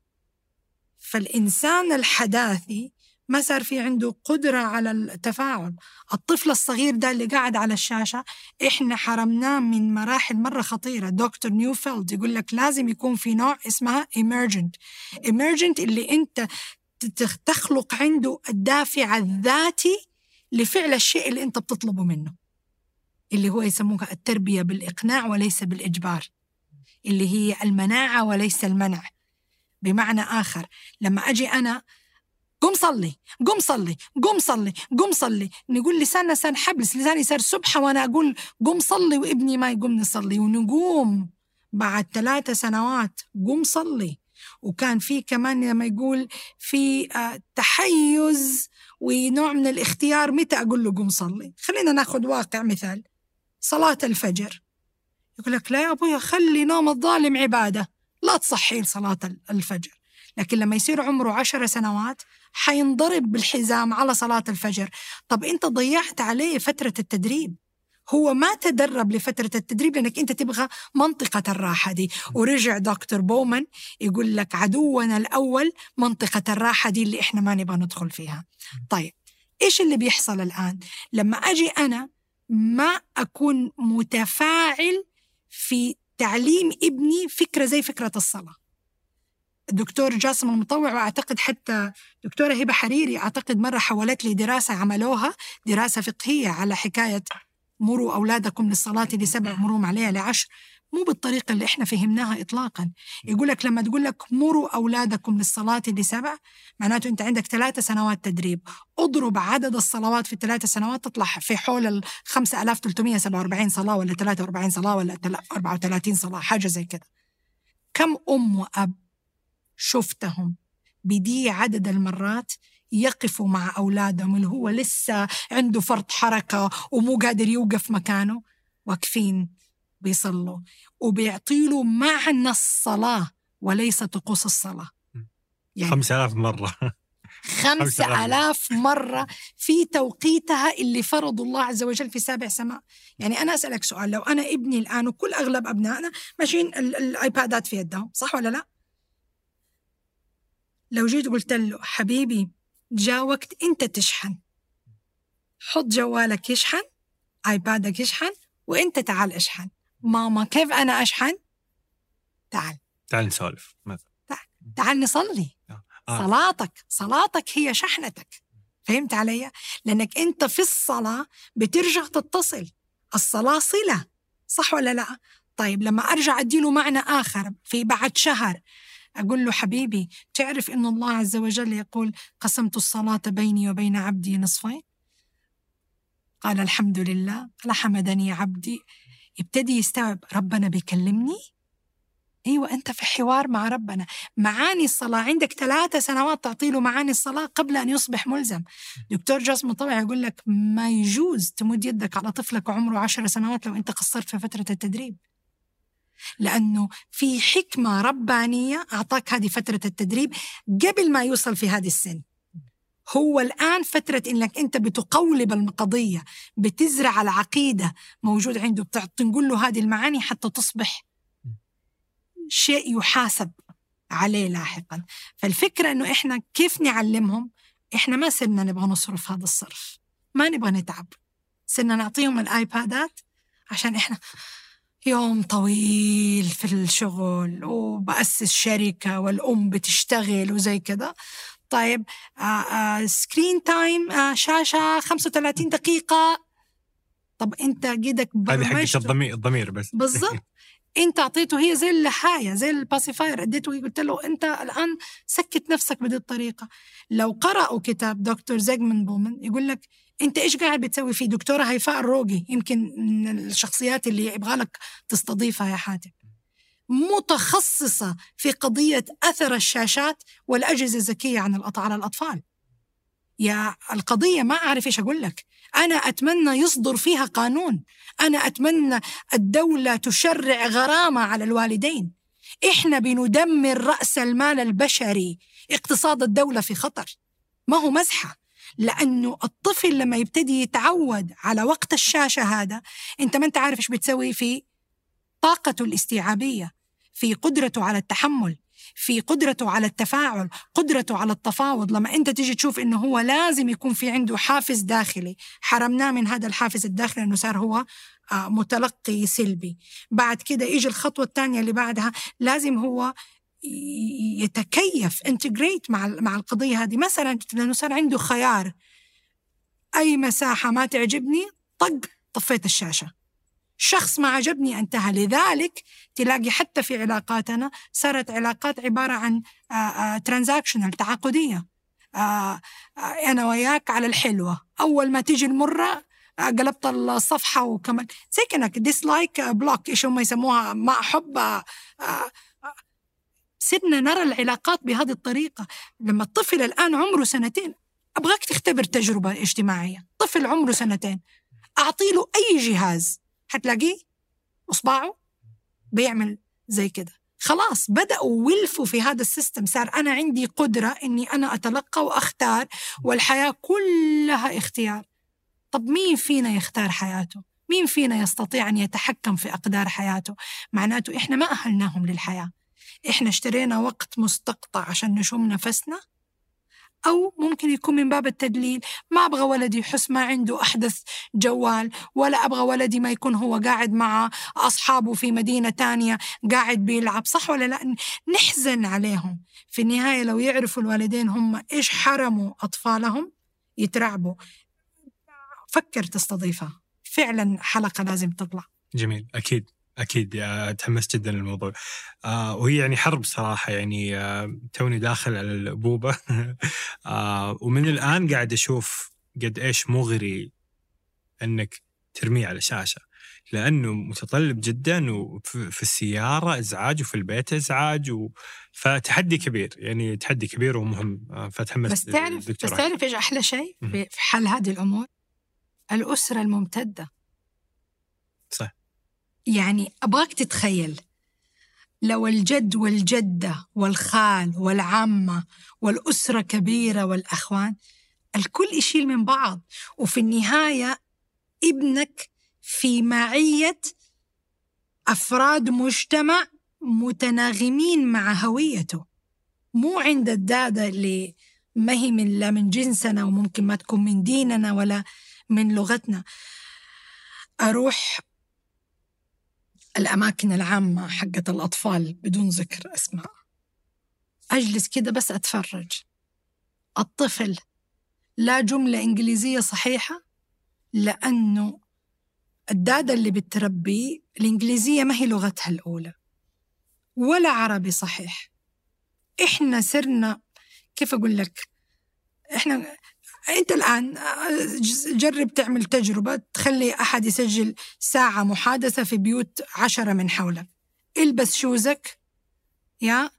فالإنسان الحداثي ما صار في عنده قدرة على التفاعل. الطفل الصغير ده اللي قاعد على الشاشة إحنا حرمناه من مراحل مرة خطيرة. دكتور نيوفيلد يقول لك لازم يكون في نوع اسمها emergent. emergent اللي أنت تخلق عنده الدافع الذاتي لفعل الشيء اللي أنت بتطلبه منه. اللي هو يسموها التربية بالإقناع وليس بالإجبار. اللي هي المناعة وليس المنع. بمعنى آخر لما أجي أنا قم صلي قم صلي قم صلي قم صلي. نقول لساننا لسان حبل لساني صار سبحة وأنا أقول قم صلي وابني ما يقوم نصلي. ونقوم بعد ثلاثة سنوات قم صلي. وكان في كمان لما يقول في آه، تحيز ونوع من الاختيار متى أقول له قم صلي. خلينا ناخذ واقع مثال. صلاة الفجر. يقول لك لا يا أبويا خلي نوم الظالم عبادة. لا تصحي صلاة الفجر. لكن لما يصير عمره عشر سنوات حينضرب بالحزام على صلاة الفجر. طب أنت ضيعت عليه فترة التدريب. هو ما تدرب لفترة التدريب لأنك أنت تبغى منطقة الراحة دي. ورجع دكتور بومان يقول لك عدونا الأول منطقة الراحة دي اللي إحنا ما نبغى ندخل فيها. طيب إيش اللي بيحصل الآن؟ لما أجي أنا ما أكون متفاعل في تعليم ابني فكرة زي فكرة الصلاة. الدكتور جاسم المطوع وأعتقد حتى دكتورة هبة حريري أعتقد مرة حولت لي دراسة عملوها دراسة فقهية على حكاية مروا أولادكم للصلاة لسبع مروم عليها لعشر. مو بالطريقة اللي إحنا فهمناها اطلاقا. يقول لك لما تقول لك مروا أولادكم للصلاة لسبع معناته أنت عندك ثلاثة سنوات تدريب. اضرب عدد الصلوات في الثلاث سنوات تطلع في حول ال 5347 صلاة ولا 43 صلاة ولا 34 صلاة حاجة زي كده. كم أم وأب شفتهم. بدي عدد المرات يقفوا مع أولادهم اللي هو لسه عنده فرط حركة ومو قادر يوقف مكانه. واقفين بيصلوا وبيعطيله معنى الصلاة وليس طقوس الصلاة. يعني 5000 مرة. خمسة آلاف مرة في توقيتها اللي فرض الله عز وجل في سابع سماء. يعني أنا أسألك سؤال لو أنا ابني الآن وكل أغلب أبنائنا ماشيين ال- الآيبادات في يدهم صح ولا لا؟ لو جيت قلت له حبيبي جاء وقت أنت تشحن. حط جوالك يشحن آيبادك يشحن وأنت تعال اشحن. ماما كيف أنا أشحن؟ تعال. تعال نسولف مثلا. تعال. نصلي. آه. صلاتك صلاتك هي شحنتك. فهمت علي؟ لأنك أنت في الصلاة بترجع تتصل. الصلاة صلة صح ولا لا؟ طيب لما أرجع أديله معنى آخر في بعد شهر أقول له حبيبي تعرف إن الله عز وجل يقول قسمت الصلاة بيني وبين عبدي نصفين؟ قال الحمد لله قال حمدني عبدي. يبتدي يستوعب ربنا بيكلمني؟ أيوه أنت في حوار مع ربنا. معاني الصلاة عندك ثلاثة سنوات تعطي له معاني الصلاة قبل أن يصبح ملزم. دكتور جاسم طبعا يقول لك ما يجوز تمد يدك على طفلك وعمره عشر سنوات لو أنت قصرت في فترة التدريب. لأنه في حكمة ربانية أعطاك هذه فترة التدريب قبل ما يوصل في هذه السن. هو الآن فترة إنك أنت بتقولب القضية بتزرع العقيدة موجود عنده بتنقل له هذه المعاني حتى تصبح شيء يحاسب عليه لاحقا. فالفكرة أنه إحنا كيف نعلمهم؟ إحنا ما صرنا نبغى نصرف هذا الصرف. ما نبغى نتعب. صرنا نعطيهم الآيبادات عشان إحنا يوم طويل في الشغل وبأسس شركة والأم بتشتغل وزي كذا طيب آه آه screen time شاشة 35 دقيقة. طب أنت قدك هذه حقت الضمير الضمير بس. بالضبط. أنت أعطيته هي زي اللهاية زي ال pacifier أديته قلت له أنت الآن سكت نفسك بهذه الطريقة. لو قرأوا كتاب دكتور زيغمن بومن يقول لك انت إيش قاعد بتسوي فيه؟ دكتوره هيفاء الروقي يمكن من الشخصيات اللي يبغى لك تستضيفها يا حاتم. متخصصة في قضية أثر الشاشات والأجهزة الذكية عن على الأطفال. يا القضية ما أعرف إيش أقول لك. أنا أتمنى يصدر فيها قانون. أنا أتمنى الدولة تشرع غرامة على الوالدين. إحنا بندمر رأس المال البشري. اقتصاد الدولة في خطر. ما هو مزحة. لأنه الطفل لما يبتدي يتعود على وقت الشاشة هذا أنت ما أنت عارف إيش بتسوي؟ في طاقته الاستيعابية في قدرته على التحمل في قدرته على التفاعل قدرته على التفاوض. لما أنت تيجي تشوف إنه هو لازم يكون في عنده حافز داخلي حرمناه من هذا الحافز الداخلي إنه صار هو آه، متلقي سلبي. بعد كده يجي الخطوة الثانية اللي بعدها لازم هو يتكيف integrate مع مع القضية هذه. مثلا لأنه صار عنده خيار. أي مساحة ما تعجبني طق طفيت الشاشة. شخص ما عجبني انتهى. لذلك تلاقي حتى في علاقاتنا صارت علاقات عبارة عن transactional تعاقدية. أنا وياك على الحلوة. أول ما تيجي المرة قلبت الصفحة وكمان زي كأنك dislike block إيش هم يسموها ما أحب صرنا نرى العلاقات بهذه الطريقة. لما الطفل الآن عمره سنتين أبغاك تختبر تجربة اجتماعية. طفل عمره سنتين أعطي له أي جهاز. حتلاقيه إصبعه بيعمل زي كده. خلاص بدأوا ولفوا في هذا ال system. صار أنا عندي قدرة إني أنا أتلقى وأختار والحياة كلها اختيار. طب مين فينا يختار حياته؟ مين فينا يستطيع أن يتحكم في أقدار حياته؟ معناته إحنا ما أهلناهم للحياة. إحنا اشترينا وقت مستقطع عشان نشم نفسنا؟ أو ممكن يكون من باب التدليل ما أبغى ولدي يحس ما عنده أحدث جوال ولا أبغى ولدي ما يكون هو قاعد مع أصحابه في مدينة تانية قاعد بيلعب صح ولا لأ؟ نحزن عليهم. في النهاية لو يعرفوا الوالدين هم إيش حرموا أطفالهم يترعبوا. فكر تستضيفها. فعلا حلقة لازم تطلع. جميل أكيد. أكيد تحمست جدا للموضوع. آه وهي يعني حرب صراحة يعني آه توني داخل على الابوبه آه ومن الآن قاعد أشوف قد إيش مغري إنك ترميه على شاشة. لأنه متطلب جدا وفي السيارة إزعاج وفي البيت إزعاج و... فتحدي كبير. يعني تحدي كبير ومهم. آه، فتحمست بس تعرف بس تعرف إيش أحلى شيء؟ في حل هذه الأمور؟ الأسرة الممتدة. صح. يعني أبغاك تتخيل. لو الجد والجدة والخال والعمة والأسرة كبيرة والأخوان الكل يشيل من بعض. وفي النهاية ابنك في معية أفراد مجتمع متناغمين مع هويته. مو عند الدادة اللي ما هي من لا من جنسنا وممكن ما تكون من ديننا ولا من لغتنا. أروح الأماكن العامة حقت الأطفال بدون ذكر أسماء. أجلس كده بس أتفرج. الطفل لا جملة إنجليزية صحيحة لأنه الدادة اللي بتربيه الإنجليزية ما هي لغتها الأولى ولا عربي صحيح. إحنا صرنا كيف أقول لك؟ إحنا أنت الآن آه، جرب تعمل تجربة تخلي أحد يسجل ساعة محادثة في بيوت عشرة من حولك. إلبس شوزك يا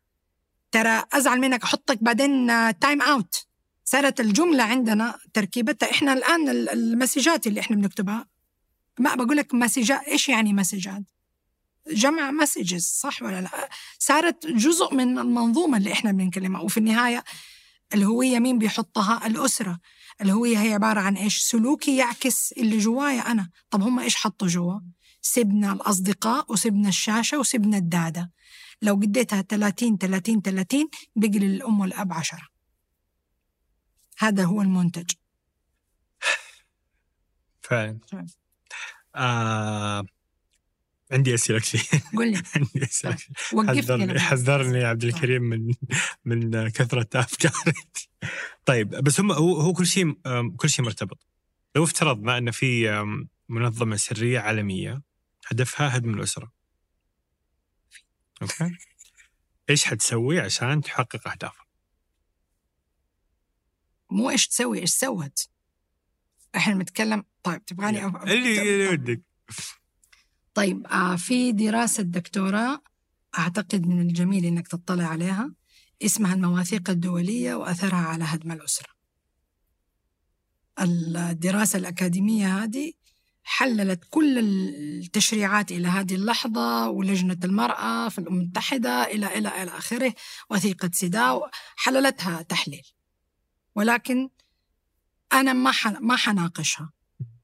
ترى أزعل منك احطك بعدين time out صارت الجملة عندنا تركيبتها. إحنا الآن ال- المسجات اللي إحنا بنكتبها ما بقول لك مسجات إيش يعني مسجات؟ جمع messages صح ولا لا؟ صارت جزء من المنظومة اللي إحنا بنكلمها. وفي النهاية الهويه مين بيحطها الأسرة الهويه هي عبارة عن إيش؟ سلوكي يعكس اللي جوايا أنا. طب هم إيش حطوا جوا؟ سبنا الأصدقاء وسبنا الشاشة وسبنا الدادة. لو قديتها 30 30 30 بقي للام والأب 10 هذا هو المنتج. فعلا. آه عندي أسئلة كثير. قل لي. عندي أسئلة كثير. وقفني حذرني حذرني عبد الكريم من من كثرة افكاري طيب بس هم هو هو كل شيء كل شيء مرتبط. لو افترضنا إن في منظمة سرية عالمية هدفها هدم الأسرة. أوكي؟ إيش حتسوي عشان تحقق أهدافها؟ مو إيش تسوي إيش سوت؟ إحنا بنتكلم طيب تبغاني اللي اللي ودك طيب آه في دراسة دكتوراه أعتقد من الجميل إنك تطلع عليها اسمها المواثيق الدولية وأثرها على هدم الأسرة. الدراسة الأكاديمية هذه حللت كل التشريعات إلى هذه اللحظة ولجنة المرأة في الأمم المتحدة إلى إلى إلى آخره وثيقة سيداو حللتها تحليل. ولكن أنا ما ما حناقشها.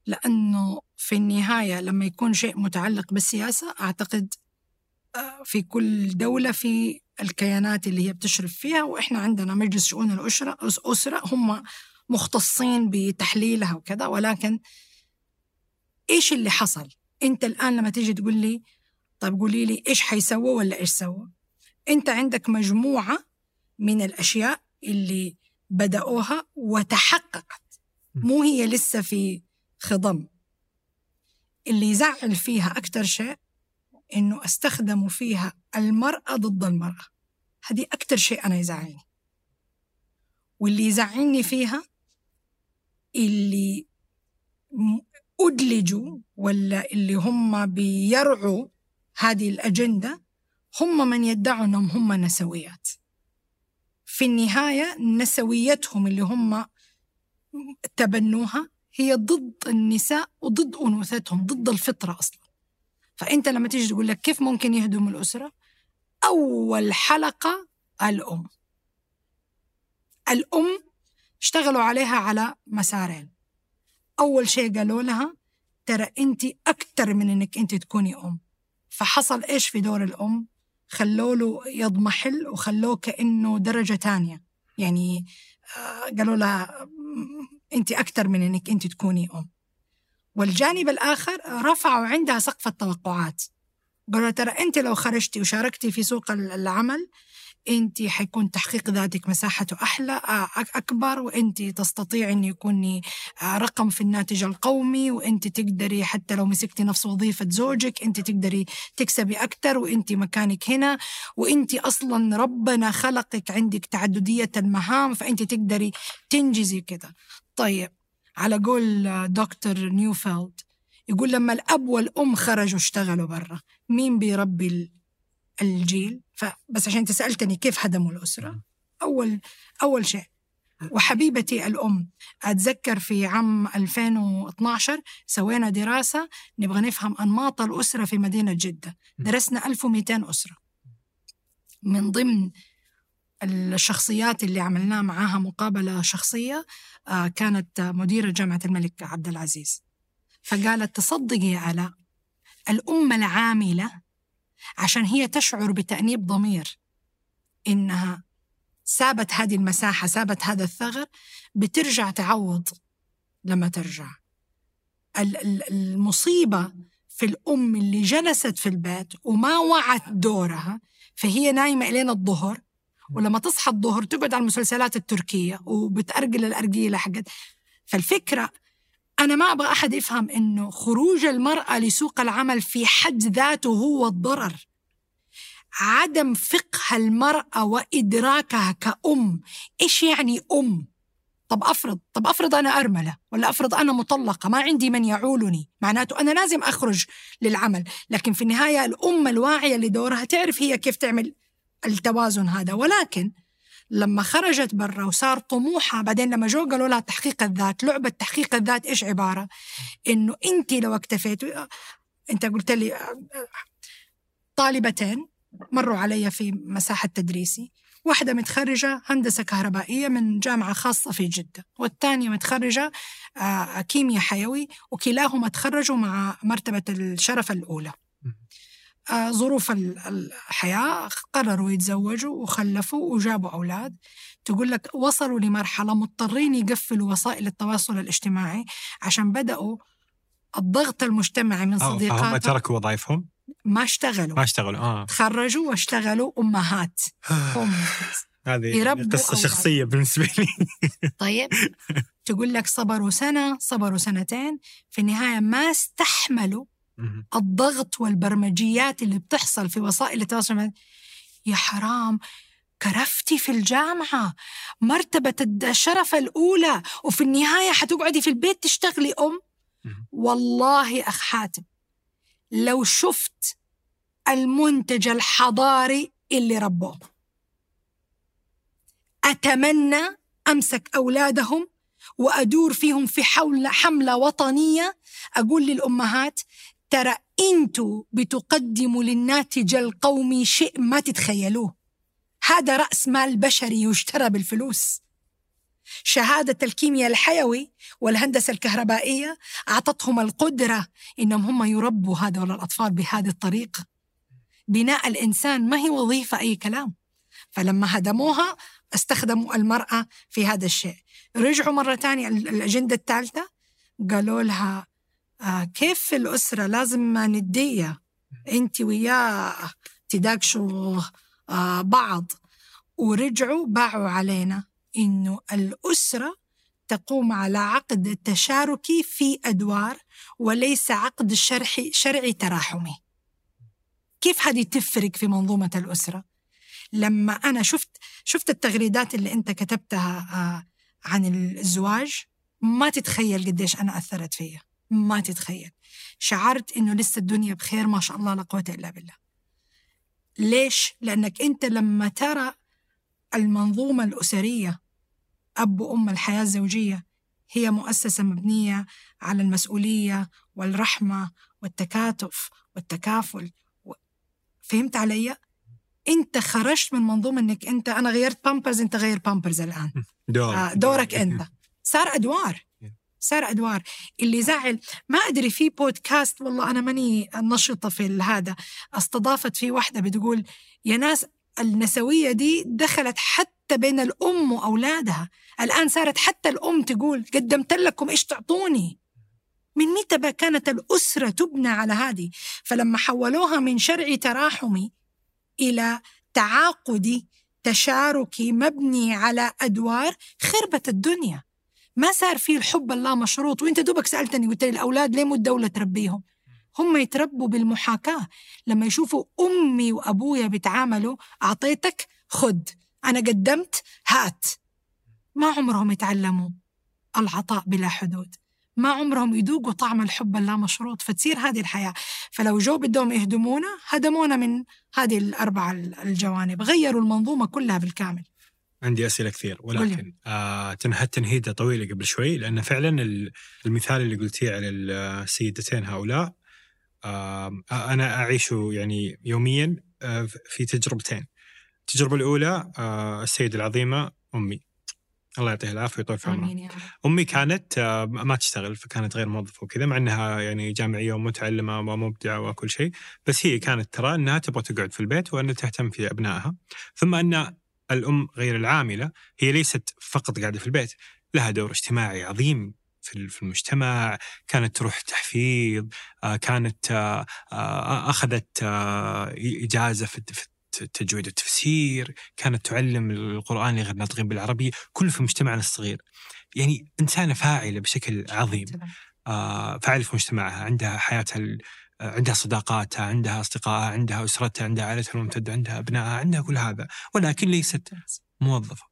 لأنه في النهاية لما يكون شيء متعلق بالسياسة أعتقد آه، في كل دولة في الكيانات اللي هي بتشرف فيها وإحنا عندنا مجلس شؤون الأسرة أس- أسرة هم مختصين بتحليلها وكذا ولكن إيش اللي حصل؟ أنت الآن لما تيجي تقول لي طيب قولي لي إيش حيسووا ولا إيش سووا؟ أنت عندك مجموعة من الأشياء اللي بدأوها وتحققت مو هي لسه في خضم. اللي يزعل فيها أكتر شيء إنه استخدموا فيها المرأة ضد المرأة. هذه أكتر شيء أنا يزعلني. واللي يزعلني فيها اللي أدلجوا ولا اللي هم بيرعوا هذه الأجندة هم من يدعوا أنهم هم نسويات. في النهاية نسويتهم اللي هم تبنوها هي ضد النساء وضد أنوثتهم ضد الفطرة أصلا. فأنت لما تيجي تقول لك كيف ممكن يهدم الأسرة؟ أول حلقة الأم. الأم اشتغلوا عليها على مسارين. أول شيء قالوا لها ترى أنت أكتر من أنك أنت تكوني أم. فحصل إيش في دور الأم؟ خلوا له يضمحل وخلوه كأنه درجة تانية. يعني آه، قالوا لها أنت أكتر من أنك أنت تكوني أم. والجانب الآخر رفعوا عندها سقف التوقعات. قالوا ترى أنت لو خرجتي وشاركتي في سوق ال- العمل أنت حيكون تحقيق ذاتك مساحته أحلى أك- أكبر وأنت تستطيع أن يكون آه، رقم في الناتج القومي وأنت تقدري حتى لو مسكتي نفس وظيفة زوجك أنت تقدري تكسبي أكتر وأنت مكانك هنا. وأنت أصلا ربنا خلقك عندك تعددية المهام فأنت تقدري تنجزي كده. طيب على قول دكتور نيوفيلد يقول لما الأب والأم خرجوا اشتغلوا برا مين بيربي ال- الجيل؟ فبس عشان أنت سألتني كيف هدموا الأسرة. أول أول شيء وحبيبتي الأم أتذكر في عام 2012 سوينا دراسة نبغى نفهم أنماط الأسرة في مدينة جدة. درسنا 1200 أسرة. من ضمن الشخصيات اللي عملناه معاها مقابلة شخصية آه، كانت مديرة جامعة الملك عبد العزيز. فقالت تصدقي يا آلاء الأم العاملة عشان هي تشعر بتأنيب ضمير إنها سابت هذه المساحة سابت هذا الثغر بترجع تعوض لما ترجع. ال- ال- المصيبة في الأم اللي جلست في البيت وما وعت دورها فهي نايمة إلين الظهر ولما تصحى الظهر تقعد على المسلسلات التركية وبتأرجل الأرجيلة حقت. فالفكرة أنا ما أبغى أحد يفهم إنه خروج المرأة لسوق العمل في حد ذاته هو الضرر. عدم فقه المرأة وإدراكها كأم إيش يعني أم؟ طب أفرض طب أفرض أنا أرملة ولا أفرض أنا مطلقة ما عندي من يعولني. معناته أنا لازم أخرج للعمل لكن في النهاية الأم الواعية لدورها تعرف هي كيف تعمل التوازن هذا. ولكن لما خرجت برا وصار طموحها بعدين لما جو قالوا لها تحقيق الذات لعبة تحقيق الذات إيش عبارة؟ إنه أنت لو اكتفيت أنت قلت لي طالبتين مروا علي في مساحة تدريسي. واحدة متخرجة هندسة كهربائية من جامعة خاصة في جدة والثانية متخرجة آه، كيمياء حيوي وكلاهما تخرجوا مع مرتبة الشرف الأولى. ظروف الحياة قرروا يتزوجوا وخلفوا وجابوا أولاد. تقول لك وصلوا لمرحلة مضطرين يقفلوا وسائل التواصل الاجتماعي عشان بدأوا الضغط المجتمعي من صديقاتهم. تركوا وظائفهم؟ ما اشتغلوا. ما اشتغلوا آه. تخرجوا واشتغلوا أمهات. هم هذه قصة شخصية بالنسبة لي. طيب. تقول لك صبروا سنة صبروا سنتين. في النهاية ما استحملوا الضغط والبرمجيات اللي بتحصل في وسائل التواصل يا حرام كرفتي في الجامعة مرتبة الشرف الأولى وفي النهاية حتقعدي في البيت تشتغلي أم. والله أخ حاتم لو شفت المنتج الحضاري اللي ربوه. أتمنى أمسك أولادهم وأدور فيهم في حول حملة وطنية أقول للأمهات ترى أنتوا بتقدموا للناتج القومي شيء ما تتخيلوه. هذا رأس مال بشري يشترى بالفلوس. شهادة الكيمياء الحيوي والهندسة الكهربائية أعطتهم القدرة إنهم هم يربوا هذول الأطفال بهذه الطريقة بناء الإنسان ما هي وظيفة أي كلام. فلما هدموها استخدموا المرأة في هذا الشيء. رجعوا مرة ثانية الأجندة الثالثة قالوا لها كيف في الأسرة؟ لازم ندية أنت وياه تداقشوا آه بعض. ورجعوا باعوا علينا إنه الأسرة تقوم على عقد تشاركي في أدوار وليس عقد شرحي شرعي تراحمي. كيف هذه تفرق في منظومة الأسرة؟ لما أنا شفت شفت التغريدات اللي أنت كتبتها آه، عن الزواج ما تتخيل قديش أنا أثرت فيا ما تتخيل شعرت إنه لسه الدنيا بخير ما شاء الله لا قوة إلا بالله ليش؟ لأنك أنت لما ترى المنظومة الأسرية أب وأم الحياة الزوجية هي مؤسسة مبنية على المسؤولية والرحمة والتكاتف والتكافل فهمت علي؟ أنت خرجت من منظومة أنك أنت أنا غيرت بامبرز أنت غير بامبرز الآن دور. آه دورك أنت صار أدوار صار أدوار اللي زعل ما أدري في بودكاست والله أنا ماني نشطة في هذا استضافت في واحدة بتقول يا ناس النسوية دي دخلت حتى بين الأم وأولادها الآن صارت حتى الأم تقول قدمت لكم إيش تعطوني؟ من متى كانت الأسرة تبنى على هذه؟ فلما حولوها من شرعي تراحمي إلى تعاقدي تشاركي مبني على أدوار خربت الدنيا. ما صار في الحب اللا مشروط وإنت دوبك سألتني قلت لي الأولاد ليه مو الدولة تربيهم؟ هم يتربوا بالمحاكاة. لما يشوفوا أمي وأبويا بيتعاملوا أعطيتك خد أنا قدمت هات. ما عمرهم يتعلموا العطاء بلا حدود. ما عمرهم يذوقوا طعم الحب اللامشروط. فتصير هذه الحياة. فلو جو بدهم يهدمونا هدمونا من هذه الأربع الجوانب. غيروا المنظومة كلها بالكامل. عندي أسئلة كثير ولكن آه تنهدت تنهيدة طويلة قبل شوي؟ لأن فعلا المثال اللي قلتيه على السيدتين هؤلاء أنا أعيشه يعني يوميا آه، في تجربتين. التجربة الأولى آه، السيدة العظيمة أمي. الله يعطيها العافية ويطول في عمرها. أمي كانت آه، ما تشتغل فكانت غير موظفة وكذا مع أنها يعني جامعية ومتعلمة ومبدعة وكل شيء. بس هي كانت ترى أنها تبغى تقعد في البيت وأنها تهتم في أبنائها. ثم أن الأم غير العاملة هي ليست فقط قاعدة في البيت لها دور اجتماعي عظيم في المجتمع كانت تروح تحفيظ آه، كانت آه، آه، أخذت إجازة في التجويد والتفسير كانت تعلم القرآن لغير ناطقين بالعربية كله في مجتمعنا الصغير. يعني إنسانة فاعلة بشكل عظيم فاعلة في مجتمعها عندها حياتها عندها صداقاتها عندها أصدقائها عندها أسرتها عندها عائلتها الممتدة عندها أبنائها عندها كل هذا ولكن ليست موظفة.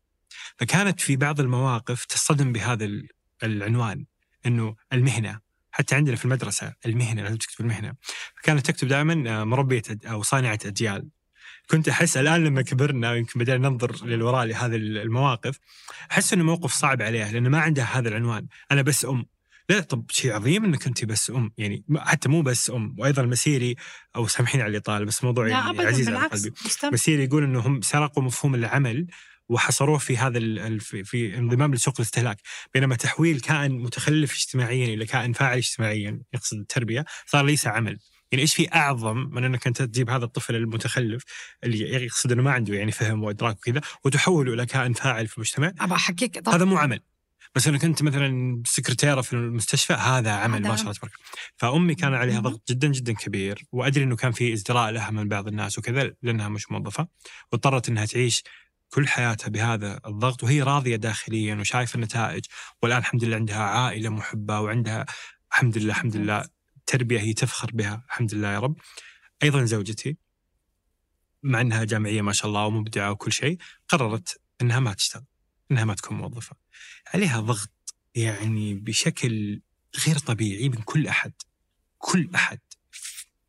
فكانت في بعض المواقف تصطدم بهذا ال- العنوان إنه المهنة حتى عندنا في المدرسة المهنة لازم تكتب المهنة. فكانت تكتب دائما مربية أد- أو صانعة أجيال. كنت أحس الآن لما كبرنا ويمكن بدينا ننظر للوراء لهذه المواقف أحس إنه موقف صعب عليها لأنه ما عندها هذا العنوان. أنا بس أم. لا طب شيء عظيم إنك انت بس أم يعني حتى مو بس أم وأيضا المسيري أو سامحيني على الإطالة بس موضوع لا يعني عزيز على قلبي. مسيري يقول انه هم سرقوا مفهوم العمل وحصروه في هذا في, في انضمام لسوق الاستهلاك بينما تحويل كائن متخلف اجتماعيا إلى كائن فاعل اجتماعيا يقصد التربية صار ليس عمل. يعني إيش في أعظم من إنك أنت تجيب هذا الطفل المتخلف اللي يقصد إنه ما عنده يعني فهم وإدراك وكذا وتحوله إلى كائن فاعل في المجتمع ابى أحكيك هذا مو عمل. بس انك انت مثلا سكرتيرة في المستشفى هذا عمل ما شاء الله تبارك. فأمي كان عليها. ضغط جدا جدا كبير وأدري إنه كان في ازدراء لها من بعض الناس وكذا لأنها مش موظفة واضطرت إنها تعيش كل حياتها بهذا الضغط وهي راضية داخليا وشايفة النتائج والآن الحمد لله عندها عائلة محبة وعندها الحمد لله الحمد لله تربية هي تفخر بها الحمد لله يا رب أيضا زوجتي مع إنها جامعية ما شاء الله ومبدعة وكل شيء قررت إنها ما تشتغل إنها ما تكون موظفة. عليها ضغط يعني بشكل غير طبيعي من كل أحد كل أحد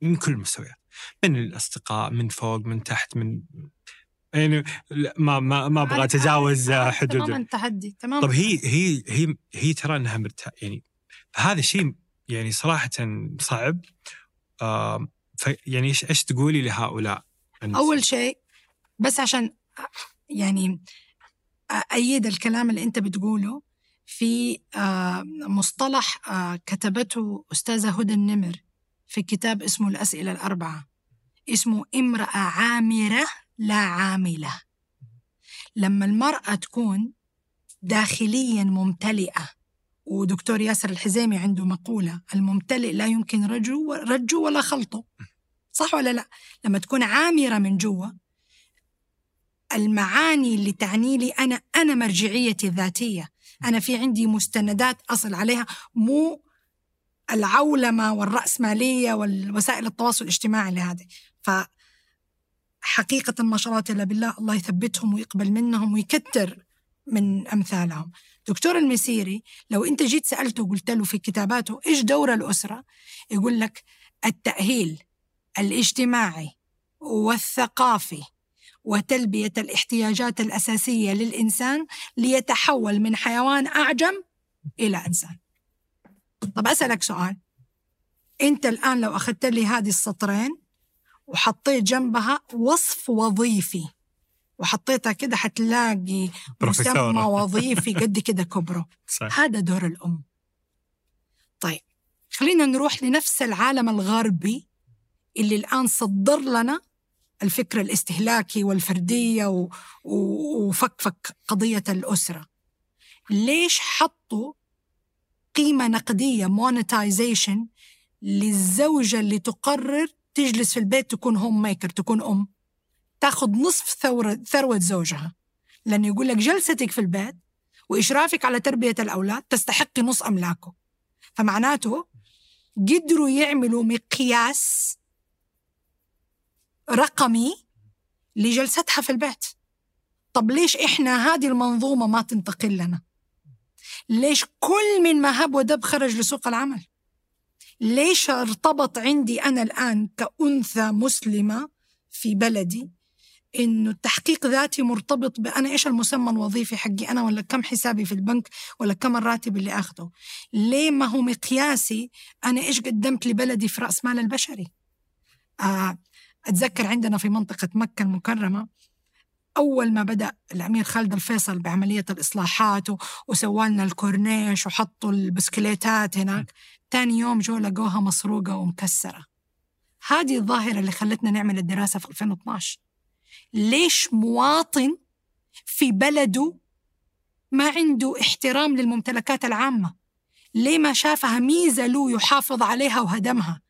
من كل المستويات من الأصدقاء من فوق من تحت من يعني ما ما ما أبغى أتجاوز حدود. تماما تحدي تماما. طب هي هي هي هي ترى إنها مرتاحه يعني هذا شيء يعني صراحة صعب. آه يعني إيش إيش تقولي لهؤلاء؟ أول شيء بس عشان يعني أأيد الكلام اللي أنت بتقوله في آه، مصطلح آه، كتبته أستاذة هدى النمر في كتاب اسمه الأسئلة الأربعة. اسمه امرأة عامرة لا عاملة. لما المرأة تكون داخليا ممتلئة ودكتور ياسر الحزيمي عنده مقولة الممتلئ لا يمكن رجو رجو ولا خلطه. صح ولا لا؟ لما تكون عامرة من جوا المعاني اللي تعني لي أنا أنا مرجعيتي الذاتية. أنا في عندي مستندات أصل عليها مو العولمة والرأسمالية والوسائل التواصل الاجتماعي لهذه ف حقيقة ما شاء الله إلا بالله الله يثبتهم ويقبل منهم ويكتر من أمثالهم. دكتور المسيري لو أنت جيت سألته وقلت له في كتاباته إيش دور الأسرة؟ يقول لك التأهيل الاجتماعي والثقافي. وتلبية الاحتياجات الأساسية للإنسان ليتحول من حيوان أعجم إلى إنسان. طب أسألك سؤال. أنت الآن لو أخذت لي هذه السطرين وحطيت جنبها وصف وظيفي وحطيتها كده حتلاقي. مسمى وظيفي قد كده كبره. صح هذا دور الأم. طيب خلينا نروح لنفس العالم الغربي اللي الآن صدر لنا الفكر الاستهلاكي والفردية. وفكفك قضية الأسرة. ليش حطوا قيمة نقدية monetization للزوجة اللي تقرر تجلس في البيت تكون هوم ميكر تكون أم؟ تاخذ نصف ثورة ثروة زوجها. لأنه يقول لك جلستك في البيت وإشرافك على تربية الأولاد تستحقي نص أملاكه. فمعناته قدروا يعملوا مقياس رقمي لجلستها في البيت. طب ليش إحنا هذه المنظومة ما تنتقل لنا؟ ليش كل من ما هب ودب خرج لسوق العمل؟ ليش ارتبط عندي أنا الآن كأنثى مسلمة في بلدي إنه التحقيق ذاتي مرتبط بانا إيش المسمى الوظيفي حقي؟ أنا ولا كم حسابي في البنك ولا كم الراتب اللي أخذه؟ ليه ما هو مقياسي أنا إيش قدمت لبلدي في رأس مال البشري؟ آه أتذكر عندنا في منطقة مكة المكرمة أول ما بدأ الأمير خالد الفيصل بعملية الإصلاحات و- وسوى لنا الكورنيش وحطوا البسكليتات هناك تاني يوم جو لقوها مسروقة ومكسرة. هذه الظاهرة اللي خلتنا نعمل الدراسة في 2012 ليش مواطن في بلده ما عنده احترام للممتلكات العامة؟ ليه ما شافها ميزة له يحافظ عليها وهدمها؟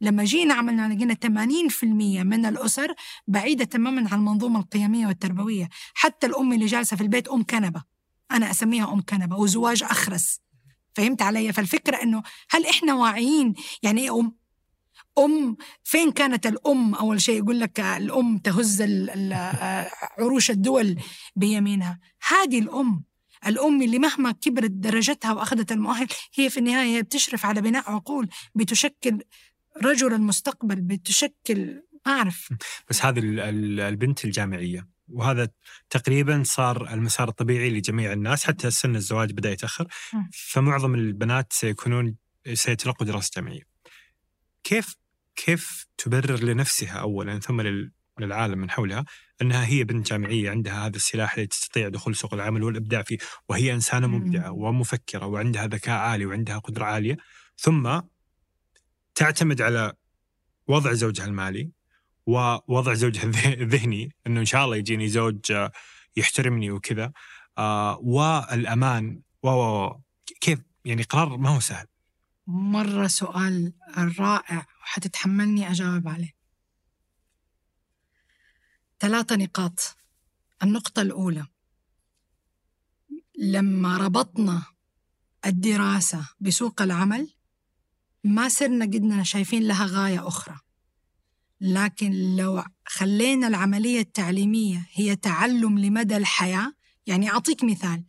لما جينا عملنا لقينا 80% من الأسر بعيدة تماما عن المنظومة القيمية والتربوية. حتى الأم اللي جالسة في البيت أم كنبة. أنا أسميها أم كنبة وزواج أخرس. فهمت علي؟ فالفكرة أنه هل إحنا واعيين؟ يعني إيه أم أم فين كانت الأم؟ أول شيء يقول لك الأم تهز عروش الدول بيمينها. هذه الأم الأم اللي مهما كبرت درجتها وأخذت المؤهل هي في النهاية بتشرف على بناء عقول بتشكل رجل المستقبل بتشكل ما أعرف بس هذه ال- ال- البنت الجامعية وهذا تقريبا صار المسار الطبيعي لجميع الناس حتى سن الزواج بدأ يتأخر مم. فمعظم البنات سيكونون سيتلقوا دراسة جامعية. كيف كيف تبرر لنفسها اولا ثم لل- للعالم من حولها أنها هي بنت جامعية عندها هذا السلاح اللي تستطيع دخول سوق العمل والإبداع فيه وهي إنسانة. مبدعة ومفكرة وعندها ذكاء عالي وعندها قدرة عالية ثم تعتمد على وضع زوجها المالي ووضع زوجها الذه- الذهني إنه إن شاء الله يجيني زوج آه، يحترمني وكذا آه، والأمان و- كيف؟ يعني قرار ما هو سهل. مرة سؤال رائع وحتتحملني أجاوب عليه. ثلاثة نقاط. النقطة الأولى. لما ربطنا الدراسة بسوق العمل ما صرنا قدنا شايفين لها غاية أخرى. لكن لو خلينا العملية التعليمية هي تعلم لمدى الحياة يعني أعطيك مثال.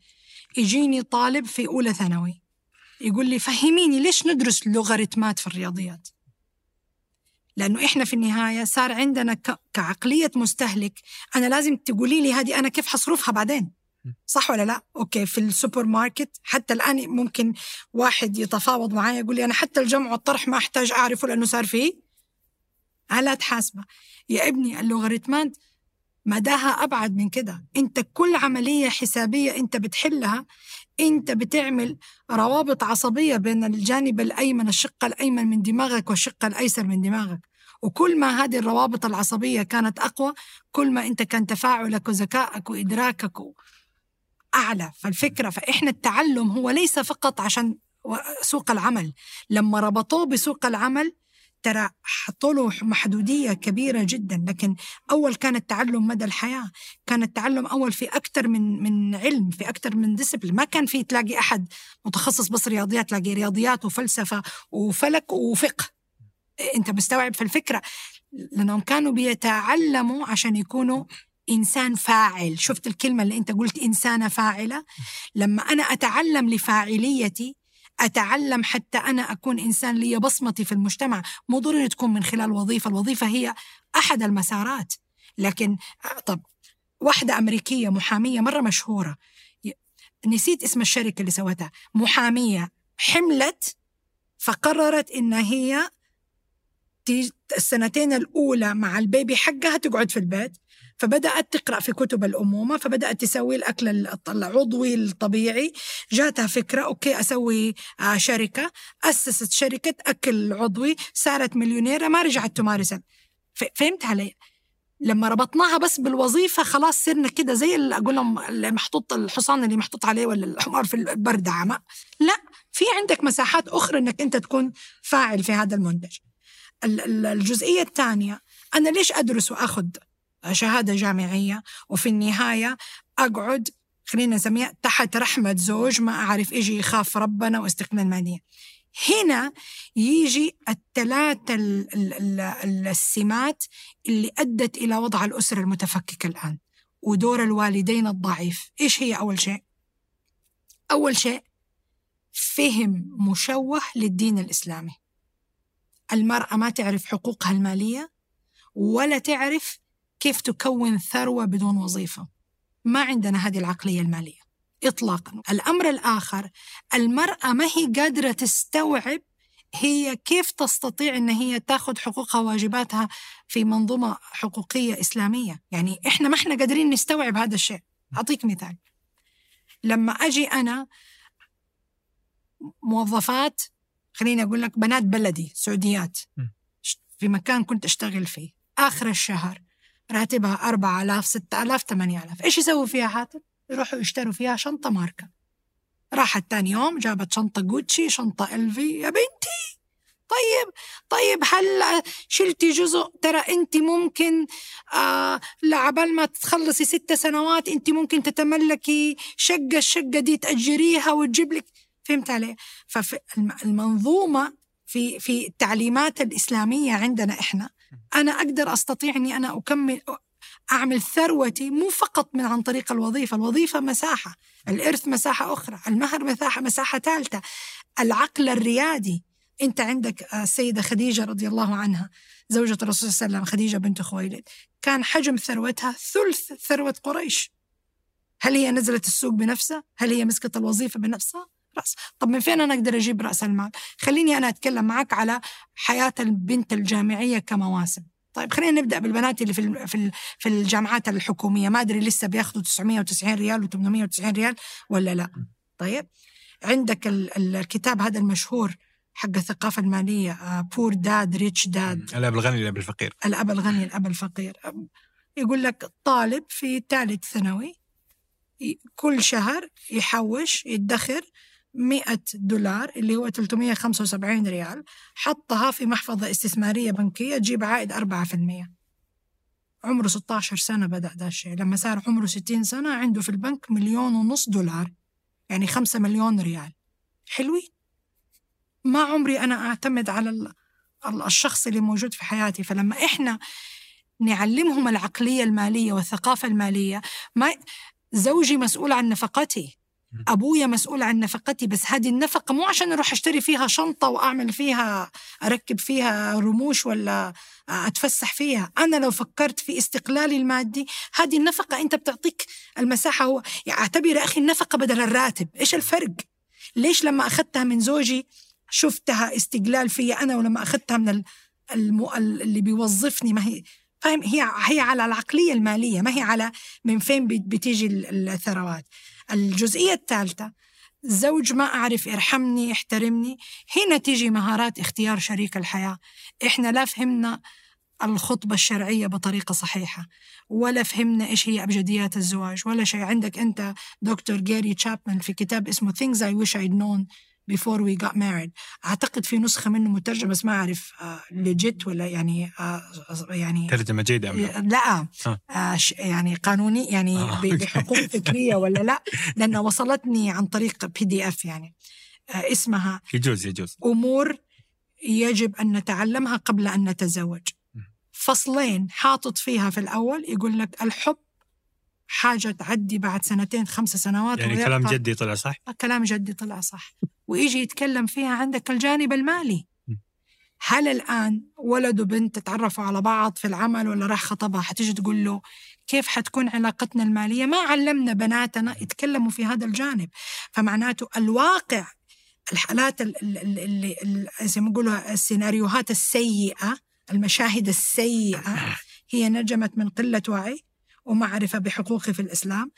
يجيني طالب في أولى ثانوي يقول لي فهميني ليش ندرس لوغاريتمات في الرياضيات؟ لأنه إحنا في النهاية صار عندنا كعقلية مستهلك. أنا لازم تقولي لي هذه أنا كيف حصرفها بعدين؟ صح ولا لا؟ okay في السوبر ماركت حتى الآن ممكن واحد يتفاوض معي يقول لي أنا حتى الجمع والطرح ما أحتاج أعرفه لأنه صار فيه. آلات حاسبة يا ابني اللوغاريتمات مداها أبعد من كده. أنت كل عملية حسابية أنت بتحلها أنت بتعمل روابط عصبية بين الجانب الأيمن الشق الأيمن من دماغك والشق الأيسر من دماغك. وكل ما هذه الروابط العصبية كانت أقوى كل ما أنت كان تفاعلك وذكائك وإدراكك و- أعلى. فالفكرة فإحنا التعلم هو ليس فقط عشان سوق العمل. لما ربطوه بسوق العمل ترى حطوا له محدودية كبيرة جدا. لكن أول كان التعلم مدى الحياة. كان التعلم أول في أكثر من من علم في أكثر من ديسبل ما كان في تلاقي أحد متخصص بس رياضيات تلاقي رياضيات وفلسفة وفلك وفقه. أنت مستوعب في الفكرة. لأنهم كانوا بيتعلموا عشان يكونوا إنسان فاعل. شفت الكلمة اللي أنت قلت إنسانة فاعلة؟ لما أنا أتعلم لفاعليتي أتعلم حتى أنا أكون إنسان لي بصمتي في المجتمع. مو ضروري تكون من خلال وظيفة. الوظيفة هي أحد المسارات. لكن آه، طب واحدة أمريكية محامية مرة مشهورة. نسيت اسم الشركة اللي سوتها. محامية حملت فقررت إن هي تي- السنتين الأولى مع البيبي حقها تقعد في البيت. فبدأت تقرأ في كتب الأمومة فبدأت تسوي الأكل العضوي الطبيعي. جاتها فكرة أوكي أسوي آه، شركة. أسست شركة أكل عضوي صارت مليونيرة ما رجعت تمارس فهمت علي؟ لما ربطناها بس بالوظيفة خلاص صرنا كده زي اللي أقول لهم اللي محطوط الحصان اللي محطوط عليه ولا الحمار في البردعة ما لا في عندك مساحات أخرى أنك أنت تكون فاعل في هذا المنتج. ال- ال- الجزئية الثانية أنا ليش أدرس وأخذ شهادة جامعية. وفي النهاية أقعد خلينا نسميها تحت رحمة زوج ما أعرف إيجي يخاف ربنا واستقلال مادية هنا يجي الثلاثة ال- ال- ال- السمات اللي أدت إلى وضع الأسرة المتفككة الآن. ودور الوالدين الضعيف. إيش هي أول شيء؟ أول شيء فهم مشوه للدين الإسلامي. المرأة ما تعرف حقوقها المالية ولا تعرف كيف تكون ثروة بدون وظيفة. ما عندنا هذه العقلية المالية إطلاقا. الأمر الآخر المرأة ما هي قادرة تستوعب هي كيف تستطيع أن هي تاخذ حقوقها وواجباتها في منظومة حقوقية إسلامية. يعني إحنا ما إحنا قادرين نستوعب هذا الشيء. أعطيك مثال. لما أجي أنا موظفات خليني أقول لك بنات بلدي سعوديات. في مكان كنت أشتغل فيه آخر الشهر راتبها 4000 6000 8000 إيش يسووا فيها حاتم؟ يروحوا يشتروا فيها شنطة ماركة. راحت تاني يوم جابت شنطة جوتشي شنطة إلفي. يا بنتي! طيب طيب هل شلتي جزء؟ ترى انت ممكن آه لعبال ما تخلصي ست سنوات انت ممكن تتملكي شقة الشقة دي تأجريها وتجيب لك. فهمت علي؟ فالمنظومة في في التعليمات الإسلامية عندنا إحنا أنا أقدر أستطيع إني أنا أكمل أعمل ثروتي مو فقط من عن طريق الوظيفة، الوظيفة مساحة، الإرث مساحة أخرى، المهر مساحة مساحة ثالثة، العقل الريادي، أنت عندك السيدة خديجة رضي الله عنها زوجة الرسول صلى الله عليه وسلم خديجة بنت خويلد، كان حجم ثروتها ثلث ثروة قريش. هل هي نزلت السوق بنفسها؟ هل هي مسكت الوظيفة بنفسها؟ رأس. طب من فين أنا أقدر أجيب رأس المال؟ خليني أنا أتكلم معك على حياة البنت الجامعية كمواسم. طيب خلينا نبدأ بالبنات اللي في في في الجامعات الحكومية. ما أدري لسه بياخذوا 990 ريال و890 ريال ولا لا. طيب عندك الكتاب هذا المشهور حق الثقافة المالية بور داد ريتش داد الأب الغني الأب الفقير؟ الأب الغني الأب الفقير. يقول لك طالب في ثالث ثانوي كل شهر يحوش يدخر 100 دولار اللي هو 375 ريال حطها في محفظة استثمارية بنكية تجيب عائد 4% عمره 16 سنة بدأ ده الشيء. لما صار عمره 60 سنة عنده في البنك مليون ونص دولار يعني 5 مليون ريال. حلوين. ما عمري أنا أعتمد على الشخص اللي موجود في حياتي. فلما إحنا نعلمهم العقلية المالية والثقافة المالية ما زوجي مسؤول عن نفقتي. أبويا مسؤول عن نفقتي بس هذه النفقة مو عشان أروح أشتري فيها شنطة وأعمل فيها أركب فيها رموش ولا أتفسح فيها. أنا لو فكرت في استقلالي المادي هذه النفقة أنت بتعطيك المساحة. هو يعني أعتبر أخي النفقة بدل الراتب. إيش الفرق؟ ليش لما أخذتها من زوجي شفتها استقلال في أنا ولما أخذتها من المو... اللي بيوظفني؟ ما هي فاهم؟ هي هي على العقلية المالية ما هي على من فين بتيجي الثروات. الجزئية الثالثة زوج ما أعرف ارحمني احترمني. هنا تيجي مهارات اختيار شريك الحياة. إحنا لا فهمنا الخطبة الشرعية بطريقة صحيحة ولا فهمنا إيش هي أبجديات الزواج ولا شيء. عندك أنت دكتور جاري تشابمان في كتاب اسمه Things I Wish I'd Known. Before we got married. أعتقد في نسخة منه مترجمة بس ما اعرف legit ولا يعني آه يعني ترجمة جيدة أم لا, لا. آه. يعني قانوني يعني آه. بحقوق فكرية ولا لا؟ لأنها وصلتني عن طريق PDF يعني. آه اسمها يجوز يجوز. أمور يجب أن نتعلمها قبل أن نتزوج. فصلين حاطط فيها في الأول يقول لك الحب حاجة تعدي بعد سنتين خمس سنوات يعني كلام جدي طلع صح؟ كلام جدي طلع صح. ويجي يتكلم فيها عندك الجانب المالي. هل الآن ولد وبنت تتعرفوا على بعض في العمل ولا راح خطبها؟ حتيجي تقول له كيف حتكون علاقتنا المالية؟ ما علمنا بناتنا يتكلموا في هذا الجانب. فمعناته الواقع الحالات اللي زي ما يقولوا السيناريوهات السيئة المشاهد السيئة هي نجمت من قلة وعي ومعرفة بحقوقي في الإسلام.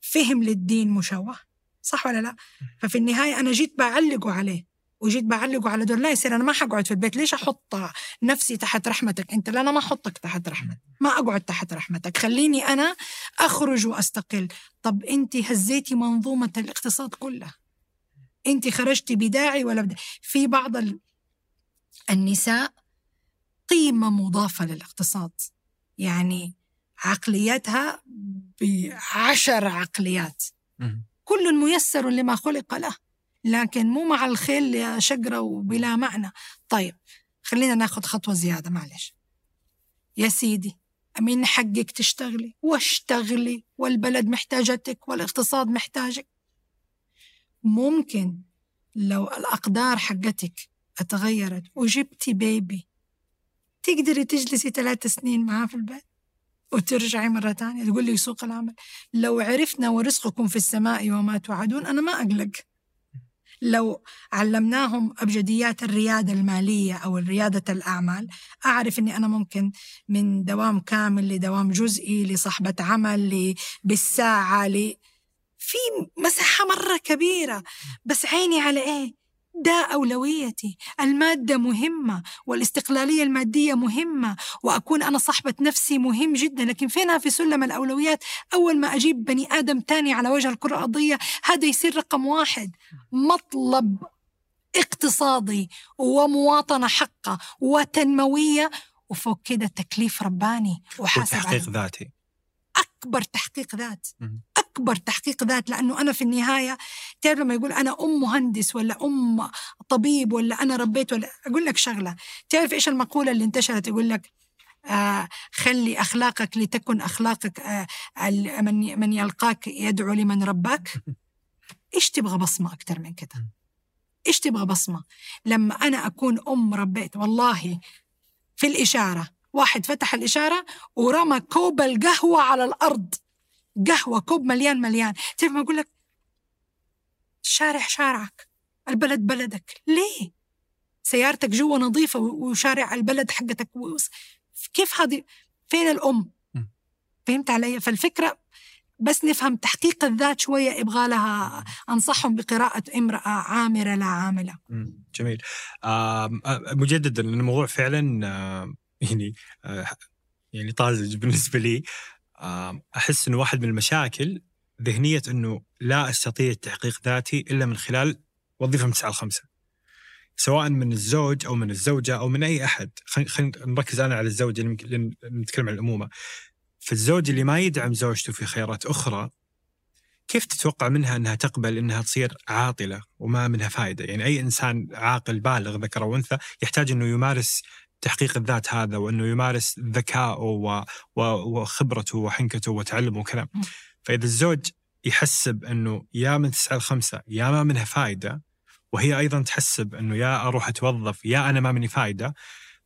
فهم للدين مشوه. صح ولا لا؟ ففي النهاية أنا جيت بعلقه عليه وجيت بعلقه على دول لا يصير أنا ما حقعد في البيت. ليش أحط نفسي تحت رحمتك؟ أنت لا أنا ما أحطك تحت رحمتك. ما أقعد تحت رحمتك. خليني أنا أخرج وأستقل. طب أنت هزيتي منظومة الاقتصاد كلها. أنت خرجتي بداعي ولا بداعي؟ في بعض النساء قيمة مضافة للاقتصاد. يعني عقلياتها بعشر عقليات. كل ميسر لما خلق له. لكن مو مع الخيل شقرة وبلا معنى. طيب خلينا ناخذ خطوة زيادة معلش. يا سيدي من حقك تشتغلي واشتغلي والبلد محتاجتك والاقتصاد محتاجك. ممكن لو الأقدار حقتك اتغيرت وجبتي بيبي تقدري تجلسي ثلاث سنين معاه في البيت؟ وترجعي مرة ثانية تقول لي سوق العمل. لو عرفنا ورزقكم في السماء وما توعدون أنا ما أقلق. لو علمناهم أبجديات الريادة المالية أو ريادة الأعمال أعرف أني أنا ممكن من دوام كامل لدوام جزئي لصحبة عمل بالساعة ل... في مساحة مرة كبيرة. بس عيني على إيه؟ ده أولويتي. المادة مهمة والاستقلالية المادية مهمة وأكون أنا صاحبة نفسي مهم جدا. لكن فينها في سلم الأولويات؟ أول ما أجيب بني آدم تاني على وجه الكرة الأرضية هذا يصير رقم واحد. مطلب اقتصادي ومواطنة حقة وتنموية وفوق كده تكليف رباني وحاسب وتحقيق ذاتي. أكبر تحقيق ذات أكبر تحقيق ذات لأنه أنا في النهاية تعرف لما يقول أنا أم مهندس ولا أم طبيب ولا أنا ربيت ولا أقول لك شغلة تعرف إيش المقولة اللي انتشرت؟ يقول لك آه خلي أخلاقك لتكن أخلاقك آه من من يلقاك يدعو لمن رباك. إيش تبغى بصمة أكثر من كده؟ إيش تبغى بصمة؟ لما أنا أكون أم ربيت والله في الإشارة واحد فتح الإشارة ورمى كوب القهوة على الأرض. قهوة كوب مليان مليان. تعرف ما أقول لك؟ الشارع شارعك البلد بلدك. ليه؟ سيارتك جوا نظيفة وشارع البلد حقتك. كيف هذه؟ فين الأم؟ فهمت علي؟ فالفكرة بس نفهم تحقيق الذات شوية يبغى لها أنصحهم بقراءة امرأة عامرة لا عاملة. جميل. مجددا الموضوع فعلا يعني آه يعني طازج بالنسبة لي. أحس أنه واحد من المشاكل ذهنية أنه لا أستطيع تحقيق ذاتي إلا من خلال وظيفة من 9 ل 5 سواء من الزوج أو من الزوجة أو من أي أحد. خلينا نركز أنا على الزوجة لأن نتكلم عن الأمومة. فالزوج اللي ما يدعم زوجته في خيارات أخرى كيف تتوقع منها أنها تقبل أنها تصير عاطلة وما منها فائدة يعني أي إنسان عاقل بالغ ذكر أو أنثى يحتاج أنه يمارس تحقيق الذات هذا وأنه يمارس ذكائه. وخبرته وحنكته وتعلمه وكذا. فإذا الزوج يحسب أنه يا من تسعة لخمسة يا ما منها فائدة وهي أيضا تحسب أنه يا أروح أتوظف يا أنا ما مني فائدة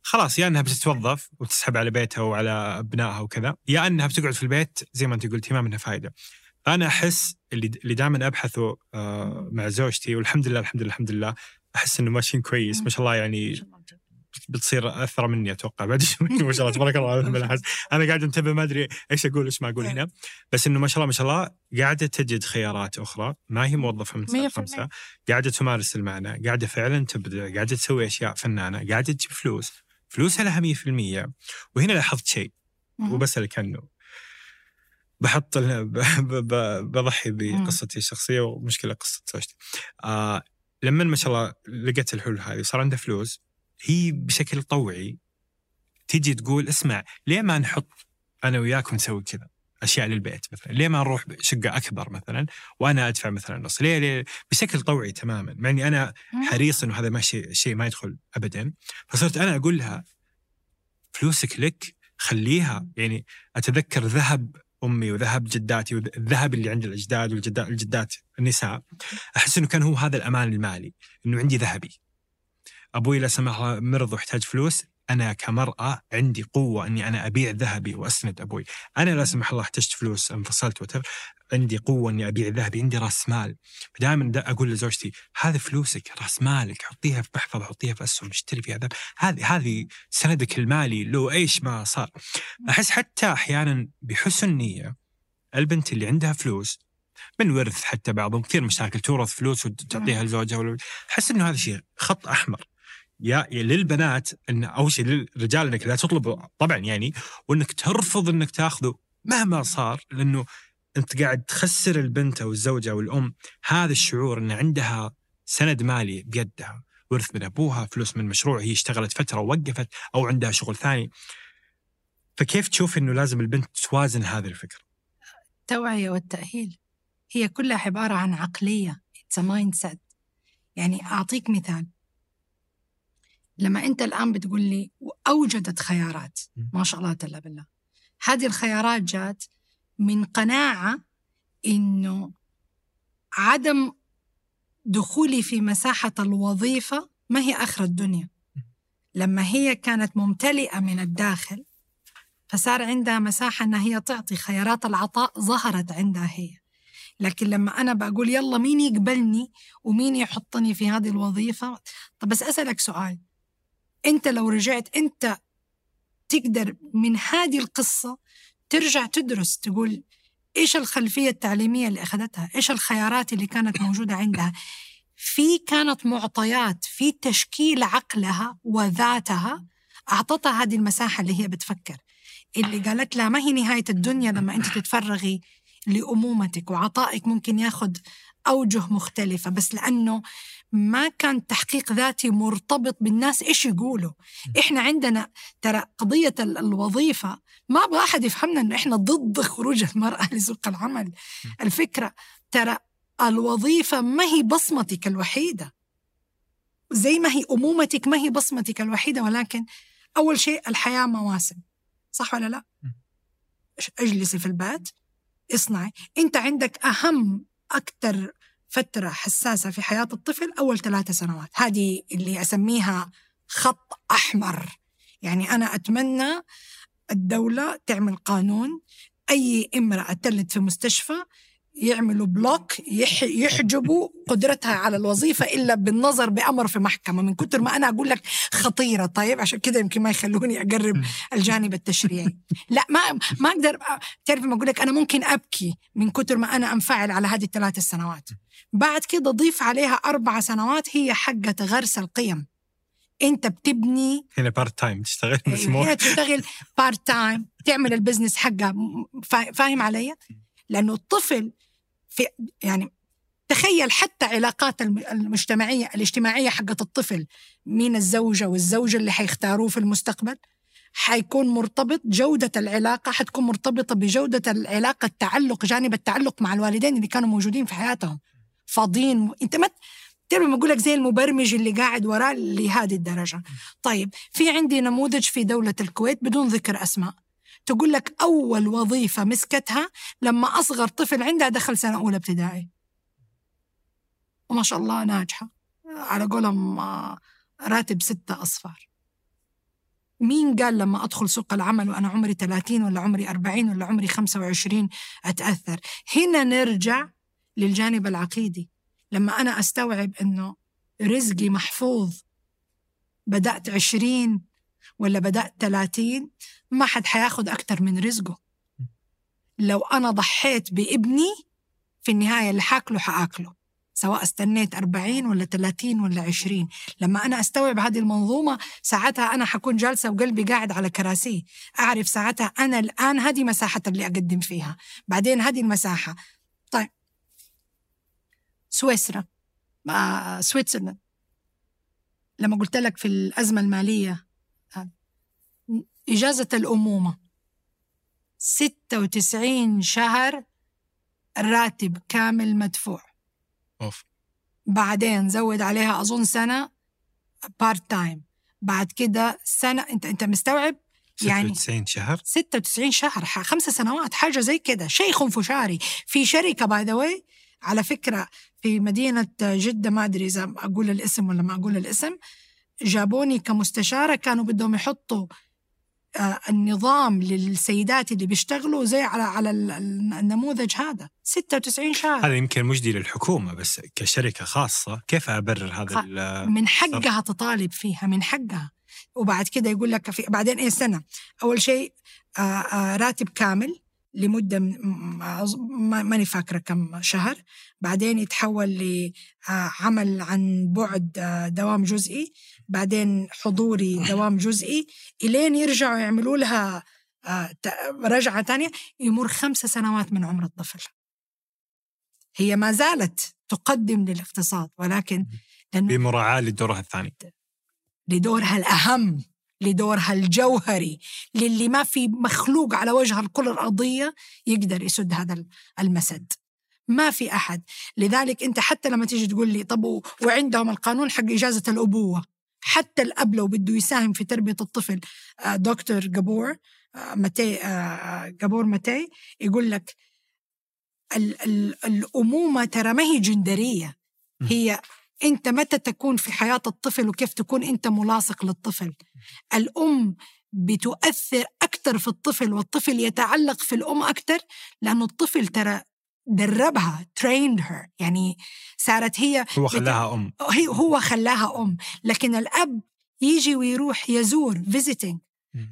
خلاص يا إنها بتتوظف وتسحب على بيتها وعلى أبنائها وكذا يا إنها بتقعد في البيت زي ما أنت قلتي ما منها فائده أنا أحس اللي اللي دائما أبحثه آه، مع زوجتي والحمد لله الحمد لله الحمد لله أحس إنه ماشيين كويس. ما شاء الله يعني بتصير أثرى مني أتوقع بعد شوي ما شاء الله تبارك الله أنا قاعد أنتبه ما أدري إيش أقول إيش ما أقول هنا. بس إنه ما شاء الله ما شاء الله قاعدة تجد خيارات أخرى. ما هي موظفة من خمسه قاعدة تمارس المعنى قاعدة فعلا تبدع قاعدة تسوي أشياء فنانة قاعدة تجيب فلوس. فلوسها لها 100% وهنا لاحظت شيء وبسألك عنه. بحط بضحي بقصتي الشخصية ومشكلة قصة زوجتي. آه لما ما شاء الله لقيت الحلول هذه وصار عندها فلوس. هي بشكل طوعي تيجي تقول اسمع ليه ما نحط أنا وياك ونسوي كذا؟ أشياء للبيت مثلا. ليه ما نروح شقة أكبر مثلا؟ وأنا أدفع مثلا نص. ليه, ليه؟ بشكل طوعي تماما. مع إني أنا حريص إنه هذا ما شيء شيء ما يدخل ابدا. فصرت أنا أقول لها فلوسك لك خليها. يعني أتذكر ذهب أمي وذهب جداتي والذهب اللي عند الأجداد والجدات الجدات النساء. أحس إنه كان هو هذا الأمان المالي إنه عندي ذهبي. أبوي لا سمح الله مرض واحتاج فلوس. أنا كمرأة عندي قوة إني أنا أبيع ذهبي وأسند أبوي، أنا لا سمح الله احتجت فلوس انفصلت وتر عندي قوة إني أبيع ذهبي، عندي راس مال، فدائما أقول لزوجتي هذه فلوسك راس مالك حطيها في محفظة حطيها في أسهم اشتري فيها ذهب، هذه هذه سندك المالي لو إيش ما صار. أحس حتى أحيانا بحسن نية البنت اللي عندها فلوس من ورث حتى بعضهم كثير مشاكل تورث فلوس وتعطيها لزوجها أحس إنه هذا شيء خط أحمر. يا للبنات إن أول شيء للرجال إنك لا تطلبه طبعا يعني وإنك ترفض إنك تاخذه مهما صار لأنه أنت قاعد تخسر البنت أو الزوجة أو الأم هذا الشعور إن عندها سند مالي بيدها ورث من أبوها فلوس من مشروع هي اشتغلت فترة ووقفت أو عندها شغل ثاني. فكيف تشوف إنه لازم البنت توازن هذه الفكرة؟ التوعية والتأهيل هي كلها عبارة عن عقلية. it's mindset يعني أعطيك مثال. لما أنت الآن بتقول لي اوجدت خيارات ما شاء الله جل بالله. هذه الخيارات جات من قناعة إنه عدم دخولي في مساحة الوظيفة ما هي آخر الدنيا. لما هي كانت ممتلئة من الداخل فصار عندها مساحة إنها هي تعطي خيارات العطاء ظهرت عندها هي. لكن لما أنا بقول يلا مين يقبلني ومين يحطني في هذه الوظيفة؟ طب بس أسألك سؤال. أنت لو رجعت أنت تقدر من هذه القصة ترجع تدرس تقول إيش الخلفية التعليمية اللي أخذتها؟ إيش الخيارات اللي كانت موجودة عندها؟ في كانت معطيات في تشكيل عقلها وذاتها أعطتها هذه المساحة اللي هي بتفكر. اللي قالت لها ما هي نهاية الدنيا لما أنت تتفرغي لأمومتك وعطائك ممكن ياخذ أوجه مختلفة بس لأنه ما كان تحقيق ذاتي مرتبط بالناس إيش يقولوا. إحنا عندنا ترى قضية ال- الوظيفة ما أبغى أحد يفهمنا إنه إحنا ضد خروج المرأة لسوق العمل. الفكرة ترى الوظيفة ما هي بصمتك الوحيدة. زي ما هي أمومتك ما هي بصمتك الوحيدة ولكن أول شيء الحياة مواسم. صح ولا لا؟ اجلسي في البيت اصنعي. أنت عندك أهم أكثر فترة حساسة في حياة الطفل أول ثلاثة سنوات. هذه اللي أسميها خط أحمر. يعني أنا أتمنى الدولة تعمل قانون أي امرأة تلد في مستشفى يعملوا بلوك يح يحجبوا قدرتها على الوظيفة إلا بالنظر بأمر في محكمة. من كتر ما أنا أقول لك خطيرة. طيب عشان كده يمكن ما يخلوني أقرب الجانب التشريعي. لا ما ما أقدر تعرف ما أقول لك أنا ممكن أبكي من كتر ما أنا أنفعل على هذه الثلاث سنوات بعد كده ضيف عليها أربع سنوات هي حقة غرس القيم. أنت بتبني هنا part time تشتغل. مو هي تشتغل part time تعمل ال business فا- فاهم علي؟ لأنه الطفل في يعني تخيل حتى علاقات الم- المجتمعية الاجتماعية حقت الطفل مين الزوجة والزوج اللي حيختاروه في المستقبل حيكون مرتبط جودة العلاقة حتكون مرتبطة بجودة العلاقة التعلق جانب التعلق مع الوالدين اللي كانوا موجودين في حياتهم. فاضيين انت ما تعرف لما أقول لك زي المبرمج اللي قاعد وراه لهذه الدرجة. طيب في عندي نموذج في دولة الكويت بدون ذكر أسماء. تقول لك أول وظيفة مسكتها لما أصغر طفل عندها دخل سنة أولى ابتدائي. وما شاء الله ناجحة. على قولهم آه، راتب ستة أصفار مين قال لما أدخل سوق العمل وأنا عمري 30 ولا عمري 40 ولا عمري 25 أتأثر؟ هنا نرجع للجانب العقيدي. لما أنا أستوعب أنه رزقي محفوظ بدأت 20 ولا بدأت 30 ما حد حياخد أكتر من رزقه. لو أنا ضحيت بابني في النهاية اللي حاكله حاكله سواء استنيت 40 ولا 30 ولا 20 لما أنا أستوعب هذه المنظومة ساعتها أنا حكون جالسة وقلبي قاعد على كراسي أعرف ساعتها أنا الآن هذه مساحة اللي أقدم فيها. بعدين هذه المساحة. طيب. سويسرا. آه، سويسرلاند لما قلت لك في الأزمة المالية إجازة الأمومة. 96 شهر راتب كامل مدفوع. أوف. بعدين زود عليها أظن سنة part time بعد كده سنة أنت أنت مستوعب؟ يعني 96 شهر؟ 96 شهر خمسة سنوات حاجة زي كده. شيء خنفشاري في شركة by the way على فكرة في مدينة جدة ما أدري إذا أقول الاسم ولا ما أقول الاسم جابوني كمستشارة كانوا بدهم يحطوا النظام للسيدات اللي بيشتغلوا زي على على ال- ال- النموذج هذا. 96 شهر هذا يمكن مجدي للحكومة بس كشركة خاصة كيف أبرر هذا من حقها تطالب فيها من حقها. وبعد كده يقول لك في بعدين إيه سنه أول شيء آه، آه، راتب كامل ما- ماني فاكرة كم شهر. بعدين يتحول لعمل عن بعد آه، دوام جزئي. بعدين حضوري دوام جزئي. إلين يرجعوا يعملوا لها آه، ت- رجعة ثانية يمر خمس سنوات من عمر الطفل. هي ما زالت تقدم للاقتصاد ولكن بمراعاة لدورها الثاني. لدورها الأهم لدورها الجوهري للي ما في مخلوق على وجه الكرة الأرضية يقدر يسد هذا المسد. ما في أحد. لذلك أنت حتى لما تيجي تقول لي طب وعندهم القانون حق إجازة الأبوة؟ حتى الأب لو بده يساهم في تربية الطفل آه، دكتور جابور آه، متي آه، جابور متي يقول لك ال- ال- الأمومة ترى ما هي جندرية. هي أنت متى تكون في حياة الطفل وكيف تكون أنت ملاصق للطفل؟ الأم بتؤثر أكثر في الطفل والطفل يتعلق في الأم أكثر لأنه الطفل ترى دربها trained her. يعني صارت هي هو خلاها أم. هي هو خلاها أم. لكن الأب يجي ويروح يزور visiting.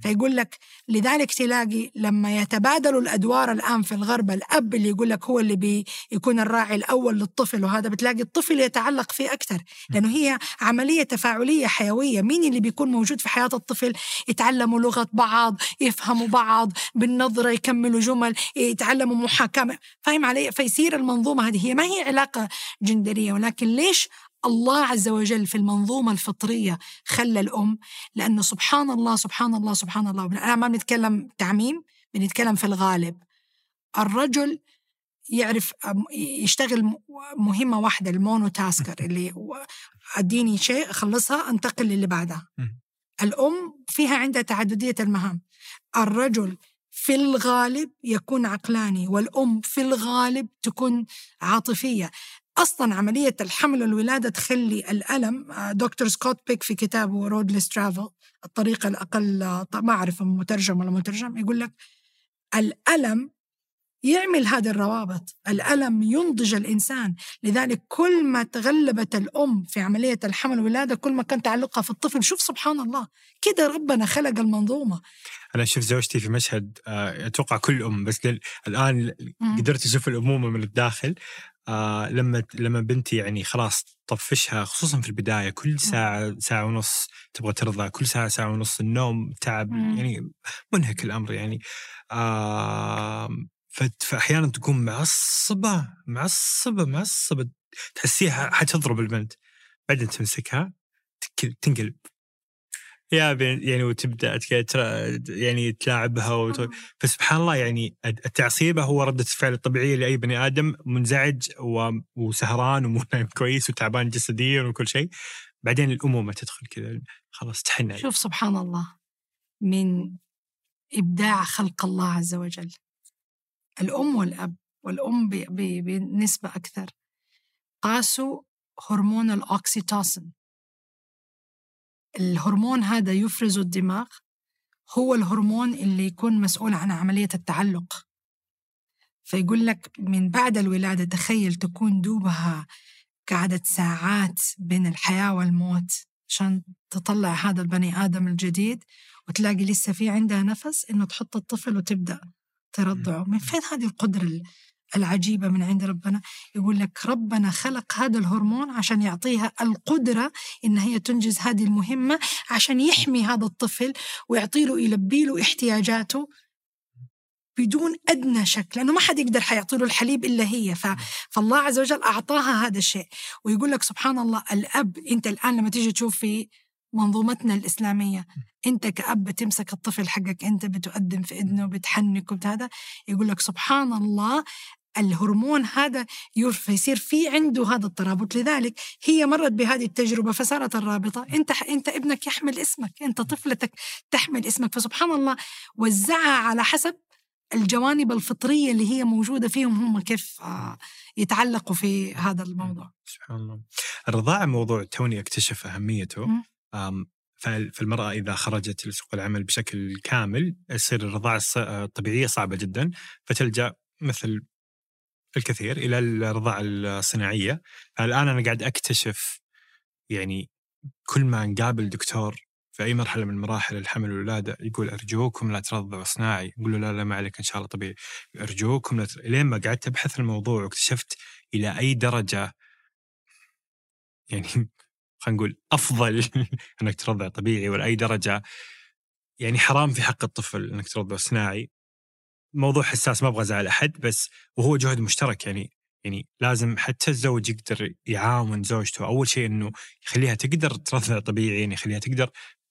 فيقول لك لذلك تلاقي لما يتبادلوا الأدوار الآن في الغرب الأب اللي يقول لك هو اللي بيكون الراعي الأول للطفل وهذا بتلاقي الطفل يتعلق فيه أكثر. لأنه هي عملية تفاعلية حيوية. مين اللي بيكون موجود في حياة الطفل؟ يتعلموا لغة بعض يفهموا بعض بالنظرة يكملوا جمل يتعلموا محاكمة. فاهم علي؟ فيصير المنظومة هذه هي ما هي علاقة جندرية ولكن ليش الله عز وجل في المنظومة الفطرية خلى الأم لأنه سبحان الله سبحان الله سبحان الله. أنا ما بنتكلم تعميم بنتكلم في الغالب. الرجل يعرف يشتغل مهمة واحدة المونو تاسكر اللي أديني شيء أخلصها أنتقل للي بعدها. الأم فيها عندها تعددية المهام. الرجل في الغالب يكون عقلاني والأم في الغالب تكون عاطفية. أصلا عملية الحمل والولادة تخلي الألم. آه، دكتور سكوت بيك في كتابه رودلس ترافل الطريقة الأقل ما أعرف مترجم ولا مترجم يقول لك الألم يعمل هذه الروابط. الألم ينضج الإنسان. لذلك كل ما تغلبت الأم في عملية الحمل والولادة كل ما كان تعلقها في الطفل شوف سبحان الله كده ربنا خلق المنظومة. أنا شفت زوجتي في مشهد آه، أتوقع كل أم بس الآن قدرت أشوف الأمومة من الداخل. آه لما لما بنتي يعني خلاص طفشها خصوصا في البداية كل ساعة ساعة ونص تبغى ترضع كل ساعة ساعة ونص النوم تعب يعني منهك الأمر يعني. آه فاحيانا تكون معصبة معصبة معصبة تحسيها حتضرب البنت بعدين تمسكها تنقلب. يا بين يعني وتبدأ يعني تلاعبها وت... فسبحان الله يعني التعصيبه هو رده الفعل الطبيعيه لأي بني آدم منزعج و... وسهران ومو نايم كويس وتعبان جسديا وكل شيء. بعدين الأمومة تدخل كذا خلاص تحن. شوف سبحان الله من إبداع خلق الله عز وجل. الأم والأب والأم بنسبة أكثر. قاسوا هرمون الأوكسيتوسن الهرمون هذا يفرزه الدماغ هو الهرمون اللي يكون مسؤول عن عملية التعلق. فيقول لك من بعد الولادة تخيل تكون دوبها قعدت ساعات بين الحياة والموت عشان تطلع هذا البني آدم الجديد وتلاقي لسه في عندها نفس إنه تحط الطفل وتبدأ ترضعه. من فين هذه القدرة العجيبة من عند ربنا. يقول لك ربنا خلق هذا الهرمون عشان يعطيها القدرة إن هي تنجز هذه المهمة عشان يحمي هذا الطفل ويعطي له يلبي له احتياجاته بدون أدنى شك لأنه ما حد يقدر حيعطي له الحليب إلا هي. ف... فالله عز وجل أعطاها هذا الشيء. ويقول لك سبحان الله الأب أنت الآن لما تيجي تشوف في منظومتنا الإسلامية أنت كأب بتمسك الطفل حقك أنت بتقدم في إذنه بتحنك وبهذا يقول لك سبحان الله الهرمون هذا يصير في عنده هذا الترابط. لذلك هي مرت بهذه التجربة فصارت الرابطة. أنت أنت ابنك يحمل اسمك أنت طفلتك تحمل اسمك. فسبحان الله وزعها على حسب الجوانب الفطرية اللي هي موجودة فيهم هم كيف آه، يتعلقوا في هذا الموضوع. سبحان الله. الرضاعة موضوع توني اكتشف أهميته. فالمرأة إذا خرجت لسوق العمل بشكل كامل يصير الرضاعة الطبيعية صعبة جدا. فتلجأ مثل الكثير إلى الرضاعة الصناعية. الآن أنا قاعد أكتشف يعني كل ما نقابل دكتور في أي مرحلة من مراحل الحمل والولادة يقول أرجوكم لا ترضعوا صناعي. نقول له لا لا ما عليك إن شاء الله طبيعي. أرجوكم لا لين ما قعدت أبحث الموضوع واكتشفت إلى أي درجة يعني خلينا نقول أفضل إنك ترضع طبيعي ولا أي درجة يعني حرام في حق الطفل إنك ترضع صناعي. موضوع حساس ما أبغى أزعل أحد بس وهو جهد مشترك يعني يعني لازم حتى الزوج يقدر يعاون زوجته. أول شيء إنه يخليها تقدر ترضع طبيعي يعني يخليها تقدر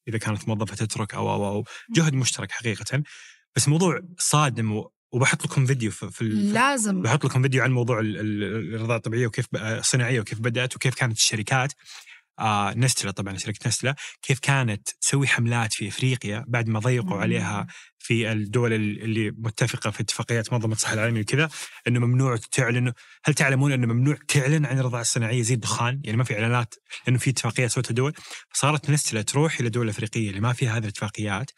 إذا كانت موظفة تترك أو أو أو. جهد مشترك حقيقه. بس موضوع صادم وبحط لكم فيديو في, في لازم. بحط لكم فيديو عن موضوع الرضاعة الطبيعية وكيف الصناعيه وكيف بدأت وكيف كانت الشركات. آه نستلا طبعا شركة نستلا كيف كانت تسوي حملات في إفريقيا بعد ما ضيقوا عليها في الدول اللي متفقة في اتفاقيات منظمة الصحة العالمية وكذا إنه ممنوع تعلن هل تعلمون إنه ممنوع تعلن عن الرضاعة الصناعية زي الدخان؟ يعني ما في إعلانات لأنه في اتفاقيات سوت الدول. صارت نستلا تروح إلى الدول الافريقيه اللي ما فيها هذه الاتفاقيات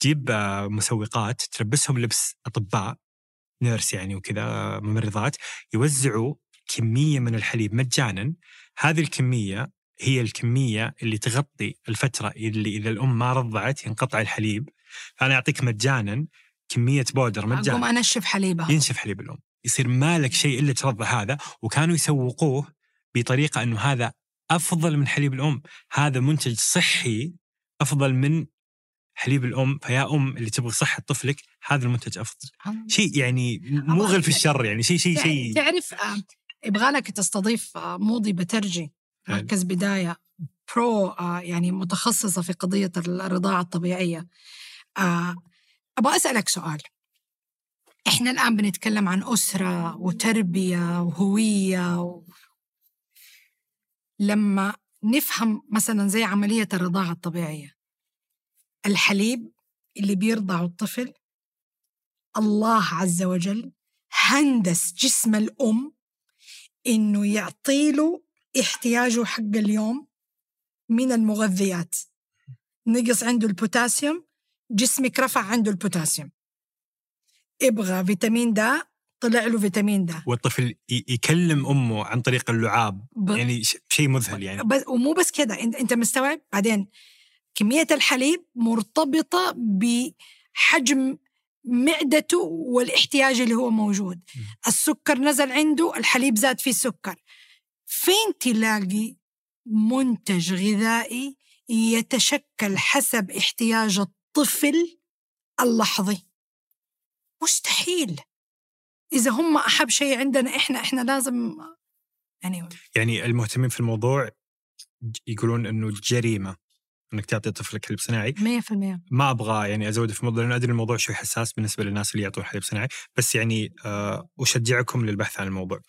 تجيب آه، مسوقات تلبسهم لبس أطباء نيرس يعني وكذا ممرضات يوزعوا كمية من الحليب مجانا. هذه الكمية هي الكمية اللي تغطي الفترة اللي إذا الأم ما رضعت ينقطع الحليب. فأنا أعطيك مجانا كمية بودر مجانا. أقوم أنشف حليبها. ينشف حليب الأم. يصير مالك شيء إلا ترضع هذا. وكانوا يسوقوه بطريقة إنه هذا أفضل من حليب الأم. هذا منتج صحي أفضل من حليب الأم. فيا أم اللي تبغى صحة طفلك هذا المنتج أفضل. شيء يعني مغل في الشر يعني. شيء شيء شيء تعرف آه، يبغى لك تستضيف آه، موضي بترجي. يعني- بداية برو آه، يعني متخصصة في قضية الرضاعة الطبيعية. آه، أبغى أسألك سؤال. إحنا الآن بنتكلم عن أسرة وتربية وهوية و... لما نفهم مثلا زي عملية الرضاعة الطبيعية الحليب اللي بيرضعه الطفل الله عز وجل هندس جسم الأم إنه يعطيله احتياجه حق اليوم من المغذيات. نقص عنده البوتاسيوم جسمك رفع عنده البوتاسيوم. أبغى فيتامين دا طلع له فيتامين دا والطفل يكلم أمه عن طريق اللعاب. ب- يعني شيء مذهل يعني. بس ومو بس كده. انت إنت مستوعب؟ بعدين كمية الحليب مرتبطة بحجم معدته والاحتياج اللي هو موجود. السكر نزل عنده الحليب زاد فيه السكر. فين تلاقي منتج غذائي يتشكل حسب احتياج الطفل اللحظي؟ مستحيل. إذا هم أحب شيء عندنا إحنا إحنا لازم يعني يعني المهتمين في الموضوع يقولون إنه جريمة إنك تعطي طفلك حليب صناعي. 100% ما أبغى يعني أزود في الموضوع لأن أدري الموضوع شوي حساس بالنسبة للناس اللي يعطون حليب صناعي بس يعني آه أشجعكم للبحث عن الموضوع.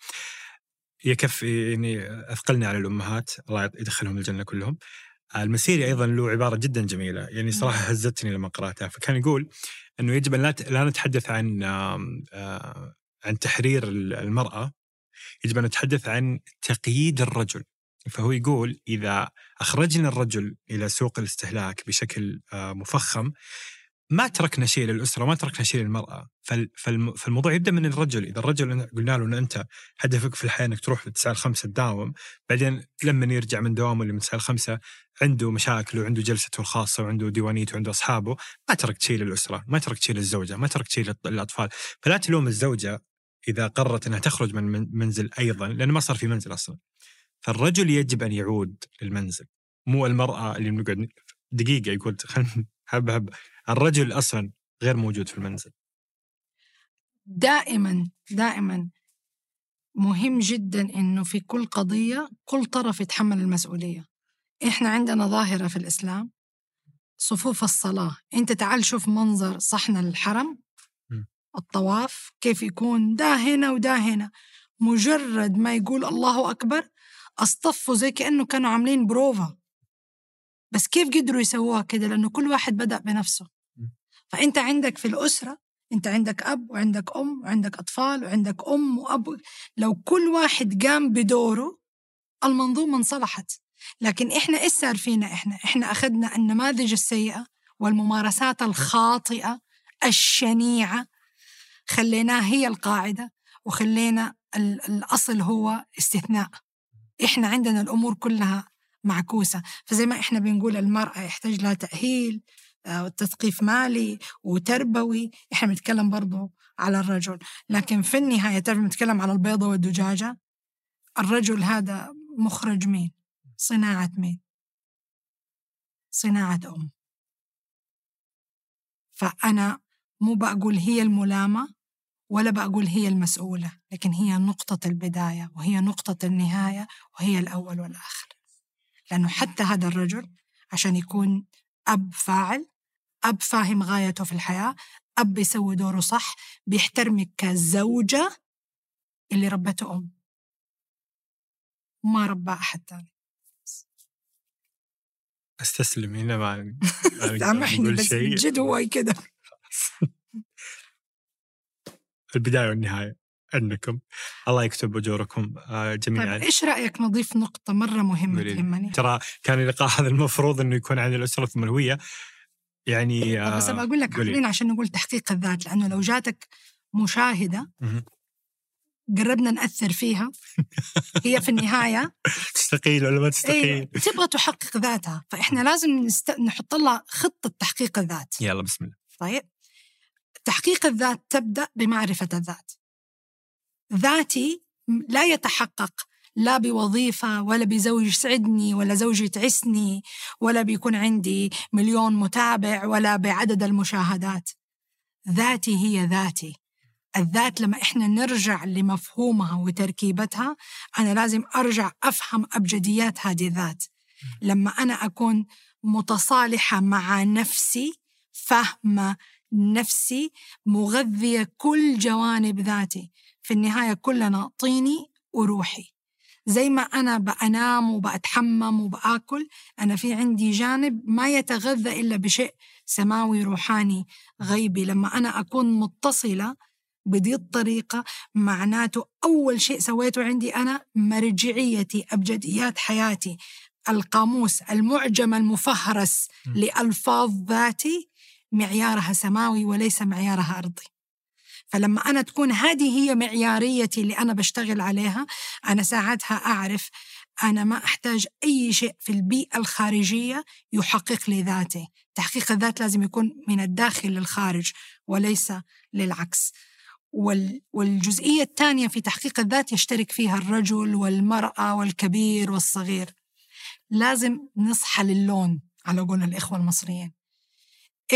يكفي يعني اثقلنا على الأمهات الله يدخلهم الجنة كلهم. المسيري أيضا له عبارة جدا جميلة يعني صراحة هزتني لما قرأتها. فكان يقول إنه يجب أن لا نتحدث عن آه، عن تحرير ال- المرأة يجب أن نتحدث عن تقييد الرجل. فهو يقول إذا أخرجنا الرجل إلى سوق الاستهلاك بشكل آه، مفخم ما تركنا شيء للأسرة ما تركنا شيء للمرأة. فال- فالم- فالموضوع يبدأ من الرجل. إذا الرجل قلنا له إن أنت هدفك في الحياة إنك تروح التسعه الخمسه تداوم بعدين لما يرجع من دوامه اللي من التسعه الخمسه عنده مشاكل وعنده جلسته الخاصة وعنده ديوانيته وعنده أصحابه ما تركت شيء للأسرة ما تركت شيء للزوجة ما تركت شيء للأطفال. فلا تلوم الزوجة إذا قررت إنها تخرج من من- منزل أيضا لأنه ما صار في منزل أصلا. فالرجل يجب أن يعود للمنزل مو المرأة اللي بنقعد دقيقة يقول خلينا هب هب. الرجل أصلا غير موجود في المنزل. دائما دائما مهم جدا إنه في كل قضية كل طرف يتحمل المسؤولية. إحنا عندنا ظاهرة في الإسلام صفوف الصلاة. أنت تعال شوف منظر صحن الحرم. الطواف كيف يكون. ده هنا وده هنا. مجرد ما يقول الله أكبر أصطفوا زي كأنه كانوا عاملين بروفا. بس كيف قدروا يسووها كده؟ لأنه كل واحد بدأ بنفسه. م. فأنت عندك في الأسرة أنت عندك أب وعندك أم وعندك أطفال وعندك أم وأب لو كل واحد قام بدوره المنظومة انصلحت. لكن إحنا إيش صار فينا إحنا؟ إحنا أخذنا النماذج السيئة والممارسات الخاطئة الشنيعة خليناها هي القاعدة وخلينا ال- الأصل هو استثناء. إحنا عندنا الأمور كلها معكوسة. فزي ما إحنا بنقول المرأة يحتاج لها تأهيل آه، تثقيف مالي وتربوي. إحنا بنتكلم برضو على الرجل. لكن في النهاية تعرف بنتكلم على البيضة والدجاجة؟ الرجل هذا مخرج مين؟ صناعة مين؟ صناعة أم. فأنا مو بقول هي الملامة ولا بقول هي المسؤولة لكن هي نقطة البداية وهي نقطة النهاية وهي الأول والآخر. لأنه حتى هذا الرجل عشان يكون أب فاعل أب فاهم غايته في الحياة أب بيسوي دوره صح بيحترمك كزوجة اللي ربته أم. ما ربى أحد ثاني أستسلم هنا أقدر سامحني بس شيء. جد هو كده. البداية والنهاية. عندكم. الله يكتب أجوركم آه، طيب جميعا. إيش رأيك نضيف نقطة مرة مهمة قولي لي. تهمني؟ ترى كان اللقاء هذا المفروض إنه يكون عن الأسرة ثم الهويه يعني طب بس آه، بقول لك. خلينا عشان نقول تحقيق الذات لأنه لو جاتك مشاهدة مهم. قربنا نأثر فيها هي في النهاية تستقيل ولا ما إيه تستقيل؟ تبغى تحقق ذاتها فإحنا لازم نست... نحط لها خطة تحقيق الذات. يلا بسم الله. طيب تحقيق الذات تبدأ بمعرفة الذات. ذاتي لا يتحقق لا بوظيفة ولا بزوج يسعدني ولا زوج تعسني ولا بيكون عندي مليون متابع ولا بعدد المشاهدات. ذاتي هي ذاتي. الذات لما إحنا نرجع لمفهومها وتركيبتها أنا لازم أرجع أفهم أبجديات هذه الذات. لما أنا أكون متصالحة مع نفسي فاهمة نفسي مغذية كل جوانب ذاتي. في النهاية كلنا طيني وروحي. زي ما أنا بأنام وبأتحمم وبآكل أنا في عندي جانب ما يتغذى إلا بشيء سماوي روحاني غيبي. لما أنا أكون متصلة بدي الطريقة معناته أول شيء سويته عندي أنا مرجعيتي أبجديات حياتي. القاموس المعجم المفهرس لألفاظ ذاتي معيارها سماوي وليس معيارها أرضي. فلما أنا تكون هذه هي معياريتي اللي أنا بشتغل عليها أنا ساعتها أعرف أنا ما أحتاج أي شيء في البيئة الخارجية يحقق لي ذاتي. تحقيق الذات لازم يكون من الداخل للخارج وليس للعكس. والجزئية الثانية في تحقيق الذات يشترك فيها الرجل والمرأة والكبير والصغير. لازم نصحى للون على قول الإخوة المصريين.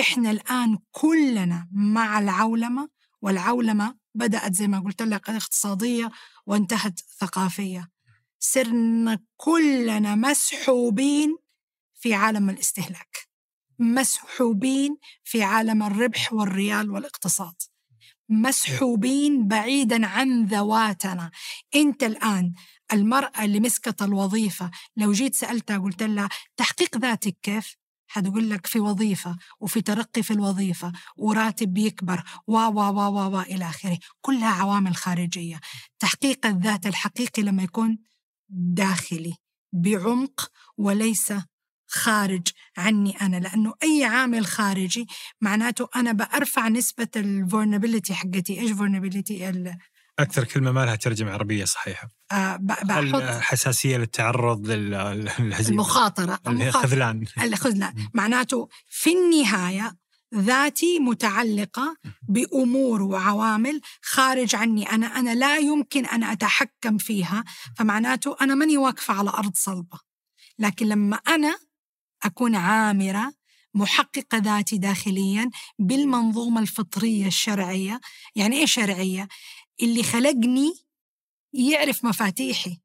إحنا الآن كلنا مع العولمة والعولمة بدأت زي ما قلت لك اقتصادية وانتهت ثقافية صرنا كلنا مسحوبين في عالم الاستهلاك. مسحوبين في عالم الربح والريال والاقتصاد. مسحوبين بعيدا عن ذواتنا. أنت الآن المرأة اللي مسكت الوظيفة لو جيت سألتها قلت لها تحقيق ذاتك كيف؟ حتقول لك في وظيفة وفي ترقي في الوظيفة وراتب بيكبر و و و و و إلى آخره. كلها عوامل خارجية. تحقيق الذات الحقيقي لما يكون داخلي بعمق وليس خارج عني أنا. لأنه أي عامل خارجي معناته أنا بأرفع نسبة الفولنبيلتي حقتي. إيش فولنبيلتي أكثر كلمة ما لها ترجمة عربية صحيحة. بحط الحساسية للتعرض للهزيمة. المخاطرة. الخذلان. الخذلان. معناته في النهاية ذاتي متعلقة بأمور وعوامل خارج عني. أنا أنا لا يمكن أن أتحكم فيها. فمعناته أنا ماني واقفة على أرض صلبة. لكن لما أنا أكون عامرة محققة ذاتي داخليا بالمنظومة الفطرية الشرعية يعني إيه شرعية؟ اللي خلقني يعرف مفاتيحي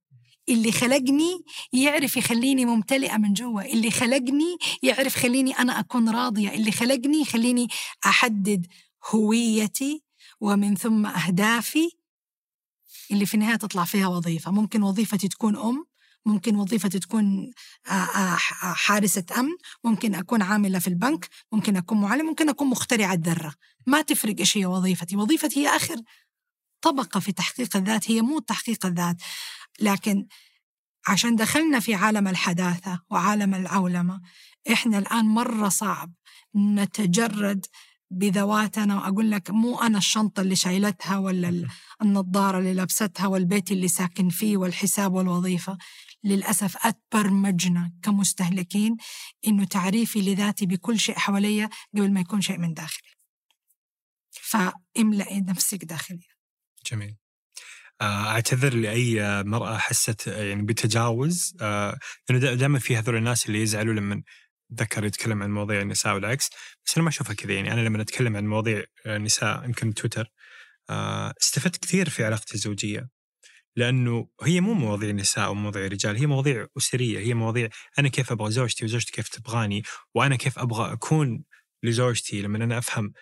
اللي خلقني يعرف يخليني ممتلئة من جوا اللي خلقني يعرف خليني أنا أكون راضية اللي خلقني يخليني أحدد هويتي ومن ثم أهدافي اللي في النهاية تطلع فيها وظيفة. ممكن وظيفتي تكون أم ممكن وظيفتي تكون حارسة أمن ممكن أكون عاملة في البنك ممكن أكون معلم ممكن أكون مخترعة ذرة. ما تفرق إيش هي وظيفتي. وظيفتي هي آخر طبقة في تحقيق الذات هي مو تحقيق الذات. لكن عشان دخلنا في عالم الحداثة وعالم العولمة إحنا الآن مرة صعب نتجرد بذواتنا وأقول لك مو أنا الشنطة اللي شايلتها ولا النظارة اللي لبستها والبيت اللي ساكن فيه والحساب والوظيفة. للأسف أتبرمجنا كمستهلكين إنه تعريفي لذاتي بكل شيء حواليا قبل ما يكون شيء من داخلي. فاملئي نفسك داخليا. جميل. آه، أعتذر لأي مرأة حست يعني بتجاوز. آه، لأنه دائما في هذول الناس اللي يزعلوا لما ذكر يتكلم عن مواضيع النساء والعكس. بس أنا ما أشوفها كذا. يعني أنا لما أتكلم عن مواضيع النساء آه، يمكن تويتر استفدت كثير في علاقتي الزوجية. لأنه هي مو مواضيع نساء أو مواضيع رجال هي مواضيع أسرية. هي مواضيع أنا كيف أبغى زوجتي وزوجتي كيف تبغاني وأنا كيف أبغى أكون لزوجتي. لما أنا أفهم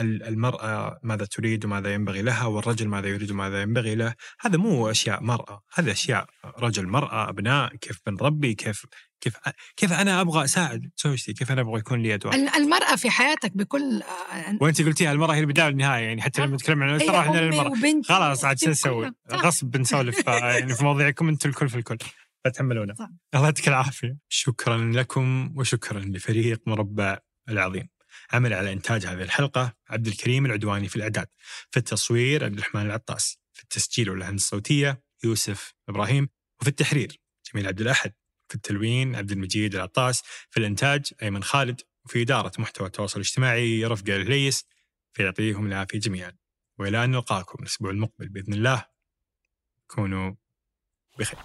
المرأة ماذا تريد وماذا ينبغي لها والرجل ماذا يريد وماذا ينبغي له. هذا مو أشياء مرأة هذا أشياء رجل مرأة أبناء كيف بنربي كيف كيف كيف أنا أبغى أساعد زوجتي كيف أنا أبغى يكون لي أدوار. المرأة في حياتك بكل آه، وأنت قلتيها المرأة هي البداية والنهاية يعني حتى لما نتكلم عن الأسرة إحنا المرأة. خلاص عاد شو نسوي؟ غصب بنسولف يعني في مواضيعكم أنتم الكل في الكل. فتحملونا الله يعطيك العافية. شكرا لكم وشكرا لفريق مربع العظيم. عمل على إنتاج هذه الحلقة عبد الكريم العدواني في الإعداد في التصوير عبد الرحمن العطاس في التسجيل واللحن الصوتية يوسف إبراهيم وفي التحرير جميل عبد الأحد في التلوين عبد المجيد العطاس في الإنتاج أيمن خالد وفي إدارة محتوى التواصل الاجتماعي رفقة الهليس فيعطيهم العافية جميعا. وإلى أن نلقاكم الأسبوع المقبل بإذن الله. كونوا بخير.